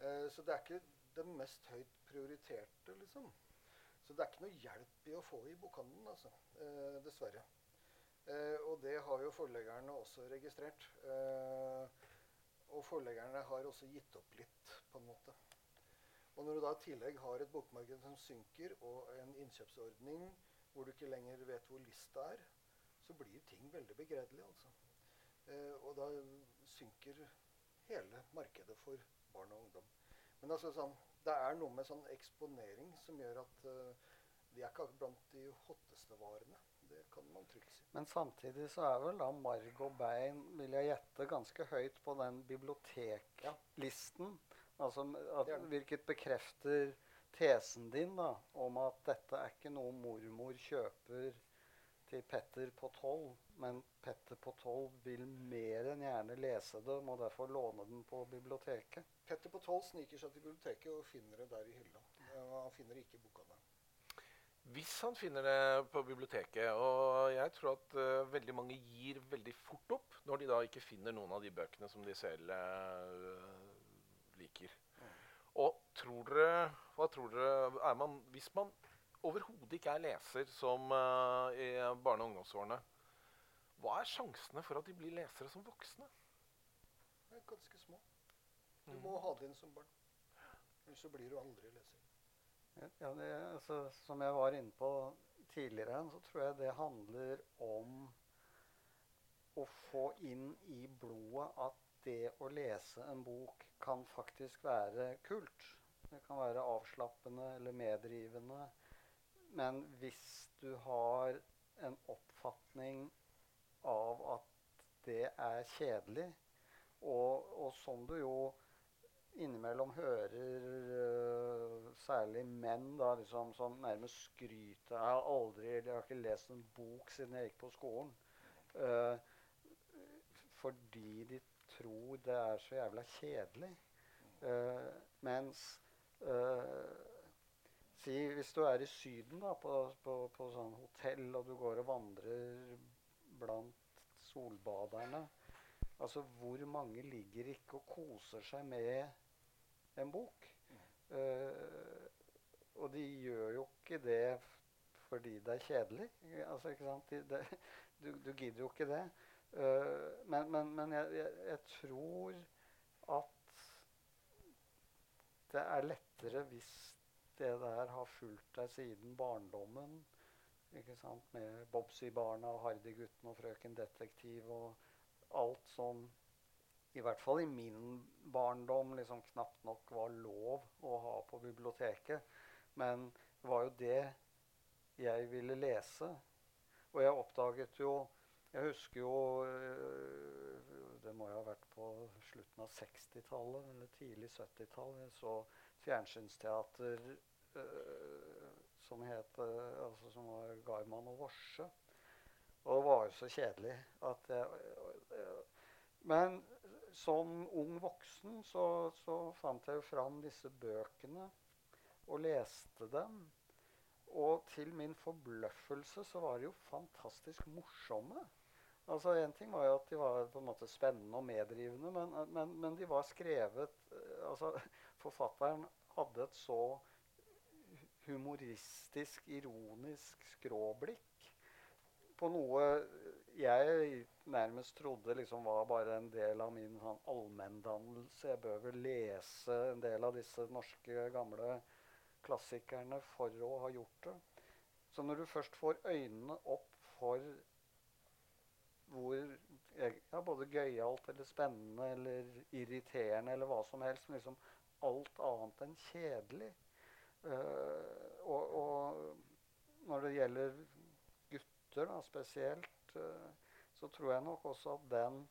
Uh, så det er ikke det mest høyt prioriterte, liksom. Så det er ikke noe hjelp i å få i bokhandelen, altså. dessverre. og det har jo forleggerne også registrert. og forleggerne har også gitt opp litt, på en måte. Og når du da i tillegg har et bokmarked som synker, og en innkjøpsordning hvor du ikke lenger vet hvor lista er, så blir ting veldig begredelig. altså. Eh, og da synker hele markedet for barn og ungdom. Men altså, sånn, det er noe med sånn eksponering som gjør at uh, de er ikke blant de hotteste varene. Det kan man trygt si. Men samtidig så er vel da marg og bein, vil jeg gjette, ganske høyt på den biblioteklisten. Ja. Altså, at, hvilket bekrefter tesen din da, om at dette er ikke noe mormor kjøper til Petter på tolv, men Petter på tolv vil mer enn gjerne lese det, må derfor låne den på biblioteket. Petter på tolv sniker seg til biblioteket og finner det der i hylla. Han finner ikke boka der. Hvis han finner det på biblioteket, og jeg tror at uh, veldig mange gir veldig fort opp når de da ikke finner noen av de bøkene som de selv uh, liker. Mm. Og tror dere, hva tror dere er man, Hvis man overhodet ikke er leser som uh, i barne- og ungdomsårene, hva er sjansene for at de blir lesere som voksne? Det er ganske små. Du må ha det inn som barn. Ellers så blir du aldri leser. Ja, det, altså, som jeg var inne på tidligere, så tror jeg det handler om å få inn i blodet at det å lese en bok kan faktisk være kult. Det kan være avslappende eller medrivende. Men hvis du har en oppfatning av at det er kjedelig, og, og som du jo innimellom hører uh, særlig menn da, liksom, som nærmest skryter Jeg har aldri, jeg har ikke lest en bok siden jeg gikk på skolen. Uh, fordi de tror det er så jævla kjedelig. Uh, mens Si hvis du er i Syden, da, på, på, på sånn hotell, og du går og vandrer blant solbaderne Altså, hvor mange ligger ikke og koser seg med en bok? Uh, og de gjør jo ikke det fordi det er kjedelig. Altså, ikke sant? De, det, du, du, gidder jo ikke det. Uh, men, men, men jeg, jeg, jeg, tror at det er lettere hvis det der har fulgt deg siden barndommen. ikke sant, Med Bobsy-barna og Hardy-gutten og Frøken Detektiv og alt som i hvert fall i min barndom liksom knapt nok var lov å ha på biblioteket. Men det var jo det jeg ville lese. Og jeg oppdaget jo Jeg husker jo øh, Det må jo ha vært på slutten av 60-tallet eller tidlig 70-tall. Jeg så fjernsynsteater uh, som het uh, altså som var Garman og Vorse. Og var jo så kjedelig at jeg Men som ung voksen så, så fant jeg jo fram disse bøkene og leste dem. Og til min forbløffelse så var de jo fantastisk morsomme. Altså En ting var jo at de var på en måte spennende og meddrivende, men, men, men de var skrevet altså Forfatteren hadde et så humoristisk, ironisk skråblikk på noe jeg nærmest trodde liksom var bare en del av min sånn allmenndannelse. Jeg bør vel lese en del av disse norske, gamle klassikerne for å ha gjort det. Så når du først får øynene opp for hvor ja, både gøyalt eller spennende eller irriterende eller hva som helst, men liksom alt annet enn kjedelig. Uh, og, og, når det gjelder gutter da, spesielt, uh, så tror jeg nok også at den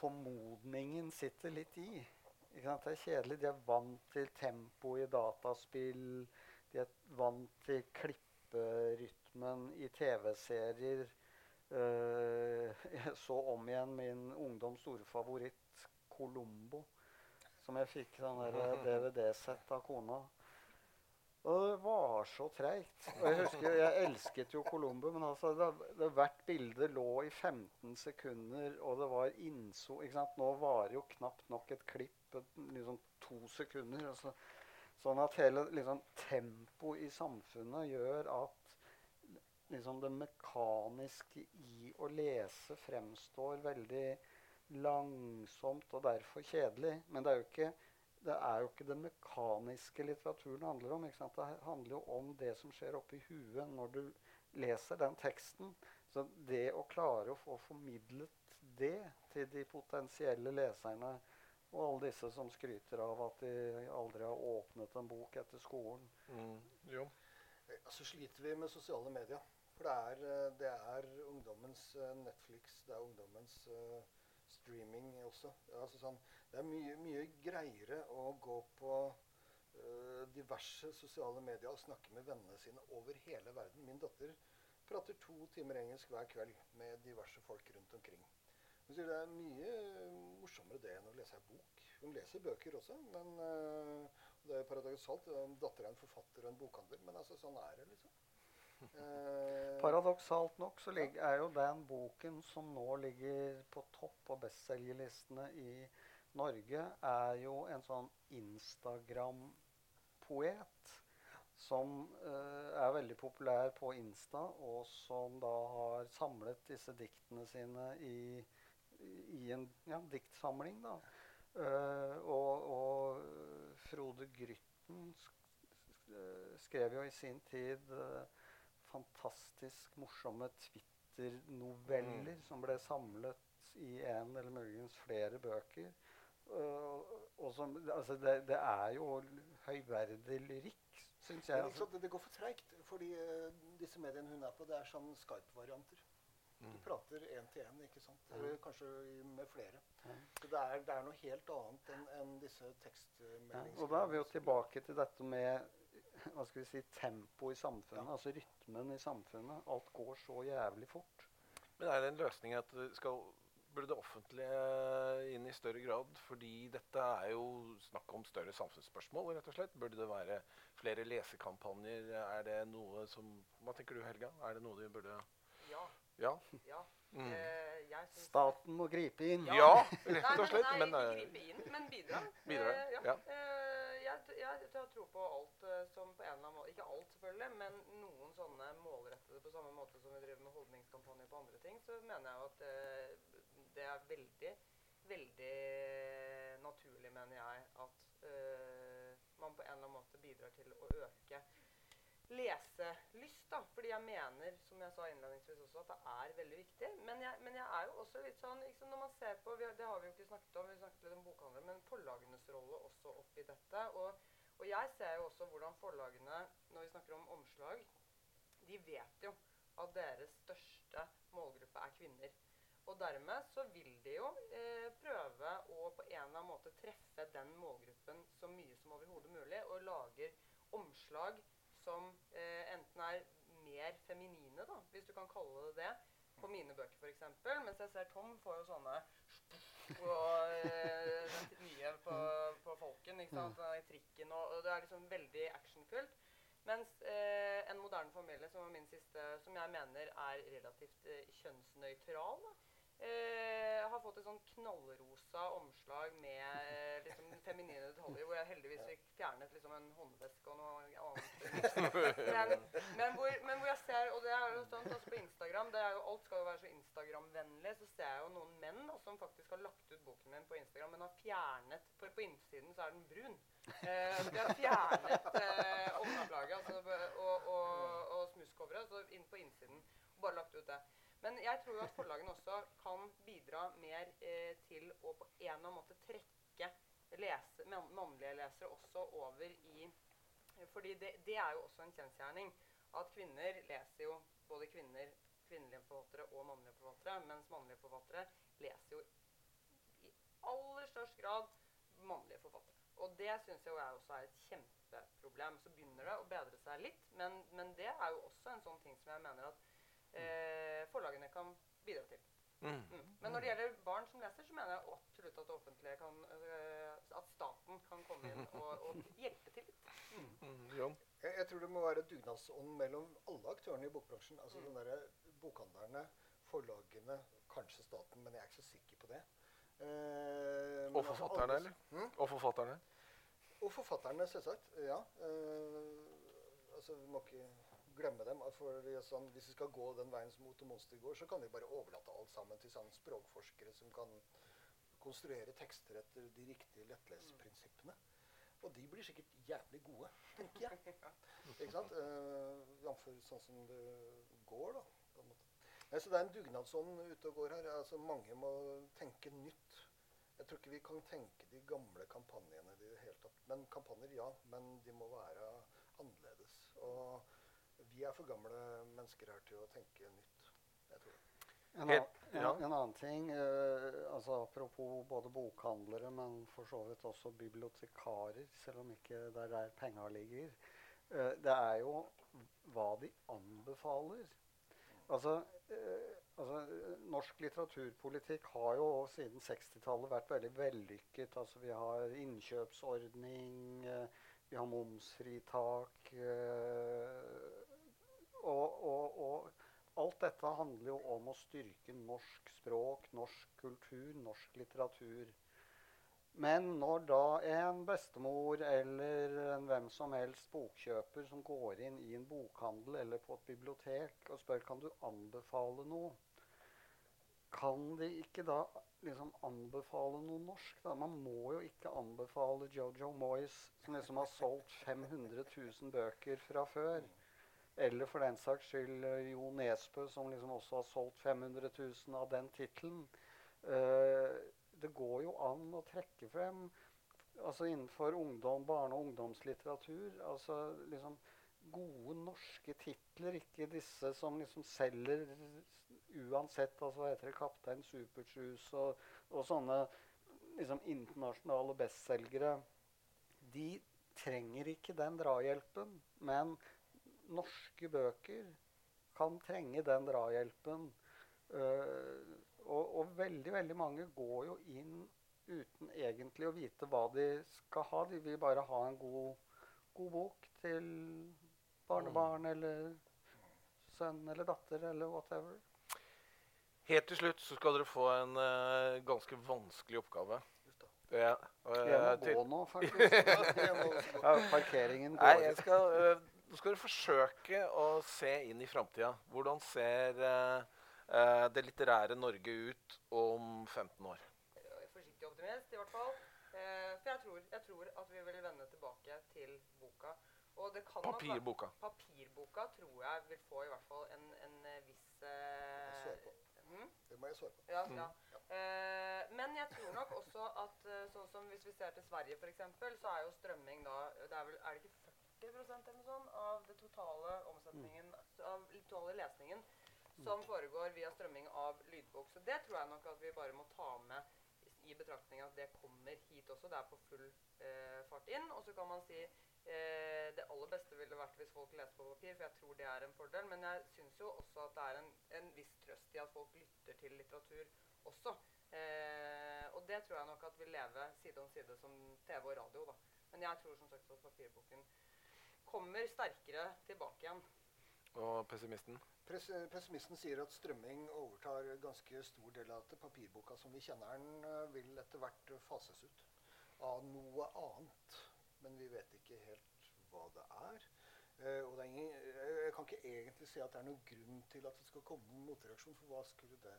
formodningen sitter litt i. Det er kjedelig. De er vant til tempo i dataspill. De er vant til klipperytmen i TV-serier. Uh, jeg så om igjen min ungdoms store favoritt, Colombo, som jeg fikk sånn DVD-sett av kona. Og det var så treigt. Og jeg husker, jeg elsket jo Colombo, men altså, det, det, hvert bilde lå i 15 sekunder, og det var innso... Ikke sant? Nå varer jo knapt nok et klipp liksom to sekunder. Altså, sånn at hele liksom, tempoet i samfunnet gjør at liksom det mekaniske i å lese fremstår veldig langsomt og derfor kjedelig. Men det er jo ikke det, er jo ikke det mekaniske litteraturen handler om. Det handler jo om det som skjer oppi huet når du leser den teksten. Så det å klare å få formidlet det til de potensielle leserne og alle disse som skryter av at de aldri har åpnet en bok etter skolen. Mm. Jo. Så altså sliter vi med sosiale medier. For det er, eh, det er ungdommens eh, Netflix, det er ungdommens uh, streaming også. Altså sånn, det er mye, mye, greiere å gå på uh, diverse sosiale medier og snakke med vennene sine over hele verden. Min datter prater to timer engelsk hver kveld med diverse folk rundt omkring. Hun sier det er mye morsommere det enn å lese ei bok. Hun leser bøker også, men uh, det er paradoksalt. Datter er en forfatter og en bokhandler, men altså, sånn er det, liksom. Eh, Paradoksalt nok så er jo den boken som nå ligger på topp på bestselgerlistene i Norge, er jo en sånn Instagram-poet som uh, er veldig populær på Insta, og som da har samlet disse diktene sine i, i en ja, diktsamling. da. Uh, og, og, Frode Grytten skrev jo i sin tid uh, fantastisk morsomme Twitter-noveller mm. som ble samlet i en eller muligens flere bøker. Uh, og som, altså det, det, er jo høyverdig lyrikk, syns jeg. Altså. Det, det, går for treigt. fordi uh, disse mediene hun er på, det er sånn Skype-varianter. Mm. Du prater én til én, ikke sant? Eller kanskje med flere. Mm. Så det er, det er, noe helt annet enn en disse tekstmeldingene. Ja, og da er vi jo tilbake til dette med hva skal vi si, tempo i samfunnet, ja. altså rytmen i samfunnet. Alt går så jævlig fort. Men er det en løsning at det skal burde det offentlige inn i større grad? Fordi dette er jo snakk om større samfunnsspørsmål, rett og slett. Burde det være flere lesekampanjer? Er det noe som Hva tenker du, Helga? Er det noe de burde Ja. Ja? ja. Mm. Eh, Staten må gripe inn. Ja, ja rett og slett. Nei, nei, nei, ikke gripe inn, men bidra. bidra uh, ja. ja. Eh, jeg, jeg, jeg, tror på alt uh, som på en eller annen måte Ikke alt, selvfølgelig, men noen sånne målrettede på samme måte som vi driver med holdningskampanjer på andre ting, så mener jeg at uh, det er veldig, veldig naturlig, mener jeg, at uh, man på en eller annen måte bidrar til å øke leselyst. da, Fordi jeg mener, som jeg sa innledningsvis også, at det er veldig viktig. Men jeg, men jeg er jo også litt sånn liksom Når man ser på har, Det har vi jo ikke snakket om, vi snakket litt om bokhandlere, men forlagenes rolle også oppi dette. Og, og jeg ser jo også hvordan forlagene, når vi snakker om omslag, de vet jo at deres største målgruppe er kvinner. Og dermed så vil de jo eh, prøve å på en eller annen måte treffe den målgruppen så mye som overhodet mulig, og lager omslag som eh, enten er mer feminine, da, hvis du kan kalle det det, på mine bøker f.eks. Mens jeg ser Tom får jo sånne eh, nye på, på Folken, ikke sant? i trikken, og, og det er liksom veldig actionfylt. Mens eh, En moderne familie, som var min siste, som jeg mener er relativt eh, kjønnsnøytral, da, eh, har fått et sånn knallrosa omslag med eh, liksom feminine detaljer, hvor jeg heldigvis fikk fjernet liksom en håndveske og noe annet. Men, men, hvor, men hvor jeg ser, og det er jo sånn også på Instagram, det er jo, alt skal jo være så Instagram-vennlig, så ser jeg jo noen menn da, som faktisk har lagt ut boken min på Instagram, men har fjernet For på innsiden så er den brun. Eh, de har fjernet eh, omslaget altså, og, og, og smusscoveret så inn på innsiden. Og bare lagt ut det. Men jeg tror jo at forlagene også kan bidra mer eh, til å på en eller annen måte trekke lese, man- mannlige lesere også over i Fordi det, det er jo også en kjensgjerning at kvinner leser jo både kvinner, kvinnelige forfattere og mannlige forfattere, mens mannlige forfattere leser jo i aller størst grad mannlige forfattere. Og det syns jeg også er et kjempeproblem. Så begynner det å bedre seg litt, men, men det er jo også en sånn ting som jeg mener at eh, forlagene kan bidra til. Mm. Mm. Men når det gjelder barn som leser, så mener jeg absolutt at det offentlige kan uh, At staten kan komme inn og, og hjelpe til litt. Mm. Jeg, jeg tror det må være dugnadsånd mellom alle aktørene i bokbransjen. Altså den der, Bokhandlerne, forlagene, kanskje staten, men jeg er ikke så sikker på det. Uh, Og altså forfatterne, alle- eller? Hm? Og forfatterne? Og forfatterne, selvsagt. Ja. Uh, altså, vi må ikke glemme dem. For sånn, hvis vi skal gå den veien som Otto Monster går, så kan vi bare overlate alt sammen til sånne språkforskere som kan konstruere tekster etter de riktige lettleseprinsippene. Og de blir sikkert jævlig gode, tenker jeg. Ikke sant? Uh, Jf. sånn som det går, da. på en måte. Nei, så det er en dugnadsånd ute og går her. Altså, mange må tenke nytt. Jeg tror ikke vi kan tenke de gamle kampanjene i det hele tatt. Men kampanjer, ja. Men de må være annerledes. Og vi er for gamle mennesker her til å tenke nytt. Jeg tror. En, an, en, en annen ting, uh, altså apropos både bokhandlere, men for så vidt også bibliotekarer, selv om ikke det er der penga ligger. uh, det er jo hva de anbefaler. Altså, uh, altså Norsk litteraturpolitikk har jo siden 60-tallet vært veldig vellykket. Altså, vi har innkjøpsordning, vi har momsfritak eh, og, og, og alt dette handler jo om å styrke norsk språk, norsk kultur, norsk litteratur. Men når da en bestemor eller en hvem som helst bokkjøper som går inn i en bokhandel eller på et bibliotek og spør kan du anbefale noe, kan de ikke da liksom anbefale noe norsk? da? Man må jo ikke anbefale Jojo Moyes, som liksom har solgt 500 000 bøker fra før. Eller for den saks skyld eh, Jo Nesbø, som liksom også har solgt 500 000 av den tittelen. Uh, det går jo an å trekke frem altså innenfor ungdom, barne- og ungdomslitteratur altså liksom gode norske titler, ikke disse som liksom selger uansett. altså Hva heter det? 'Kaptein Supertrus' og, og sånne liksom internasjonale bestselgere. De trenger ikke den drahjelpen, men norske bøker kan trenge den drahjelpen. Uh, og, og veldig, veldig mange går jo inn uten egentlig å vite hva de skal ha. De vil bare ha en god, god bok til barnebarn eller sønn eller datter eller whatever. Helt til slutt så skal dere få en uh, ganske vanskelig oppgave. Ja, og, jeg eh, må til- gå nå, faktisk. Ja, parkeringen Nei, jeg skal, eh, nå skal dere forsøke å se inn i framtida. Hvordan ser eh, eh, det litterære Norge ut om 15 år? Forsiktig optimist, i hvert fall. Eh, for jeg tror, jeg tror at vi vil vende tilbake til boka. Og det kan nok Papirboka. Papirboka tror jeg vil få i hvert fall en, en eh, viss eh, hm? Det må jeg svare på. Ja, ja. Eh, men jeg tror nok også at eh, sånn som hvis vi ser til Sverige f.eks., så er jo strømming da det er, vel, er det ikke 40 eller noe sånt av det totale omsetningen av totale lesningen som foregår via strømming av lydbok. Så det tror jeg nok at vi bare må ta med i betraktning at det kommer hit også. Det er på full eh, fart inn. Og så kan man si eh, det aller beste ville vært hvis folk leser på papir, for jeg tror det er en fordel. Men jeg syns jo også at det er en, en, viss trøst i at folk lytter til litteratur også. Eh, og det tror jeg nok at vil leve side om side som TV og radio. da. Men jeg tror som sagt at papirboken kommer sterkere tilbake igjen. Og pessimisten? Pessimisten sier at strømming overtar ganske stor del av dette. Papirboka som vi kjenner den, eh, vil etter hvert fases ut av noe annet. Men vi vet ikke helt hva det er. Uh, og det er ingen, jeg kan ikke egentlig se at det er noen grunn til at det skal komme en motreaksjon. For hva skulle det,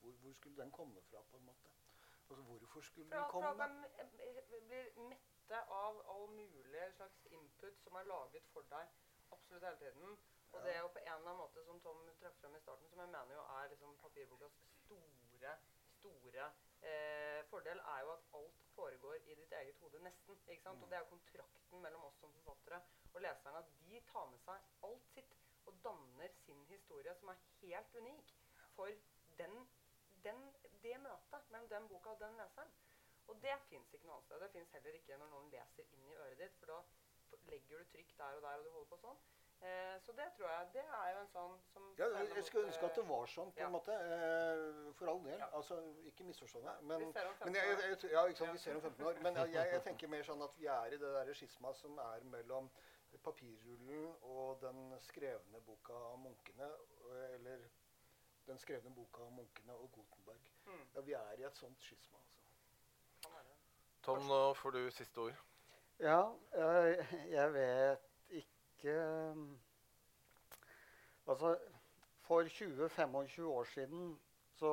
hvor, hvor, skulle den komme fra, på en måte? Altså, hvorfor skulle den komme? Fra at man blir mette av all mulig slags input som er laget for deg absolutt hele tiden. Og det er jo på en eller annen måte, som Tom trakk frem i starten, som jeg mener jo er liksom papirbokas store, store eh, fordel, er jo at alt foregår i ditt eget hode. Nesten. ikke sant? Mm. Og det er jo kontrakten mellom oss som forfattere og leserne. At de tar med seg alt sitt og danner sin historie, som er helt unik for den, den, det møtet mellom den boka og den leseren. Og det fins ikke noe annet sted. Det fins heller ikke når noen leser inn i øret ditt, for da legger du trykk der og der, og du holder på sånn. Eh, så det tror jeg Det er jo en sånn som ja, Jeg skulle ønske at det var sånn, på en måte. Eh, for all del. Ja. Altså, ikke misforstå meg. Men, vi ser om 15 år. Jeg, jeg, ja, ikke sant, vi ser om 15 år. Men jeg, jeg, tenker mer sånn at vi er i det der skisma som er mellom papirrullen og den skrevne boka av munkene. Eller den skrevne boka av munkene og Gutenberg. Mm. Ja, vi er i et sånt skisma. Altså. Tom, nå får du siste ord. Ja, jeg, vet ikke um, Altså, for 20-25 år siden så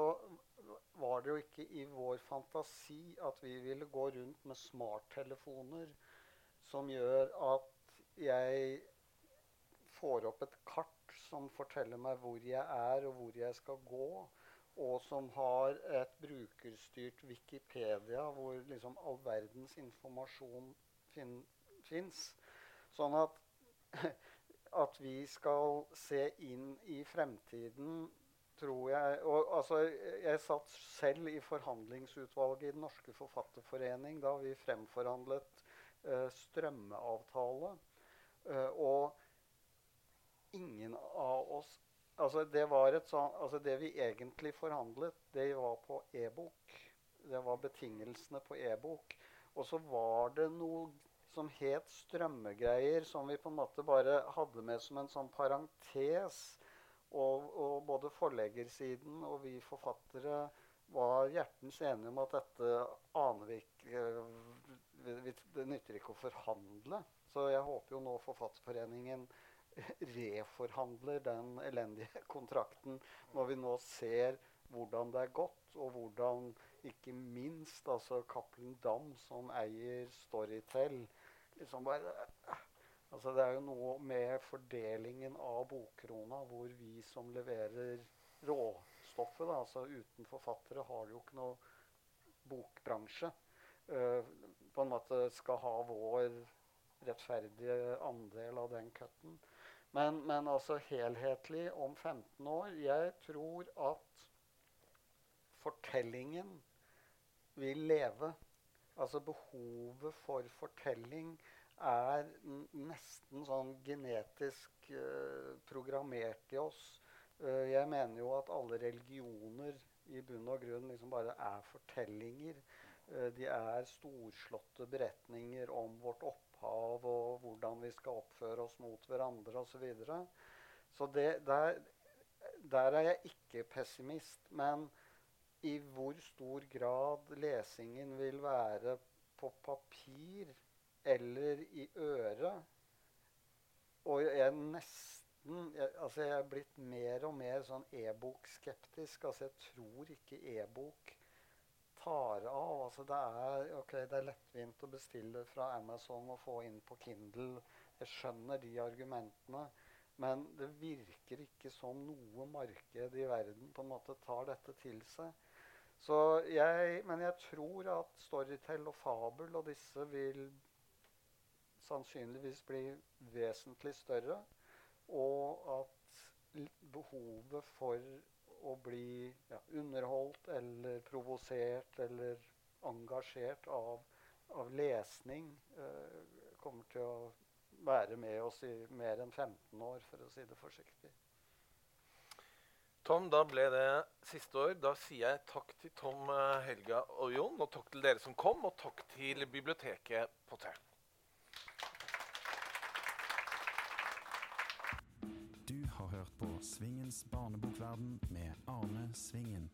var det jo ikke i vår fantasi at vi ville gå rundt med smarttelefoner som gjør at jeg får opp et kart som forteller meg hvor jeg er, og hvor jeg skal gå. Og som har et brukerstyrt Wikipedia hvor liksom all verdens informasjon fin fins. Sånn at at vi skal se inn i fremtiden, tror jeg og, altså, Jeg satt selv i forhandlingsutvalget i Den norske forfatterforening da vi fremforhandlet uh, strømmeavtale. Uh, og ingen av oss altså det, sånn, altså det vi egentlig forhandlet, det var på e-bok. Det var betingelsene på e-bok. Og så var det noe som het strømmegreier, som vi på en måte bare hadde med som en sånn parentes. Og, og både forleggersiden og vi forfattere var hjertens enige om at dette aner vi ikke Det nytter ikke å forhandle. Så jeg håper jo nå Forfatterforeningen reforhandler den elendige kontrakten når vi nå ser hvordan det er gått, og hvordan ikke minst altså Cappelen Dam, som eier Storytel, liksom bare Altså det er jo noe med fordelingen av bokkrona hvor vi som leverer råstoffet da, altså Uten forfattere har det jo ikke noe bokbransje. Uh, på en måte skal ha vår rettferdige andel av den cutten. Men, men, altså helhetlig om 15 år Jeg tror at fortellingen vil leve Altså behovet for fortelling er nesten sånn genetisk uh, programmert i oss. Uh, jeg mener jo at alle religioner i bunn og grunn liksom bare er fortellinger. Uh, de er storslåtte beretninger om vårt opphav og hvordan vi skal oppføre oss mot hverandre osv. Så, videre. så der, der er jeg ikke pessimist. Men i hvor stor grad lesingen vil være på papir eller i øret. Og jeg er nesten jeg, altså jeg er blitt mer og mer sånn e-bok-skeptisk. Altså jeg tror ikke e-bok tar av. Altså det er, okay, det er lettvint å bestille fra Amazon og få inn på Kindle. Jeg skjønner de argumentene. Men det virker ikke som noe marked i verden på en måte tar dette til seg. Jeg, men jeg tror at Storytel og Fabel og disse vil sannsynligvis bli vesentlig større. Og at behovet for å bli ja, underholdt eller provosert eller engasjert av, av lesning eh, kommer til å være med oss i mer enn 15 år, for å si det forsiktig. Tom, da ble det siste år. Da sier jeg takk til Tom, eh, Helga og Jon. Og takk til dere som kom, og takk til biblioteket på Tern. Svingens barnebokverden med Arne Svingen.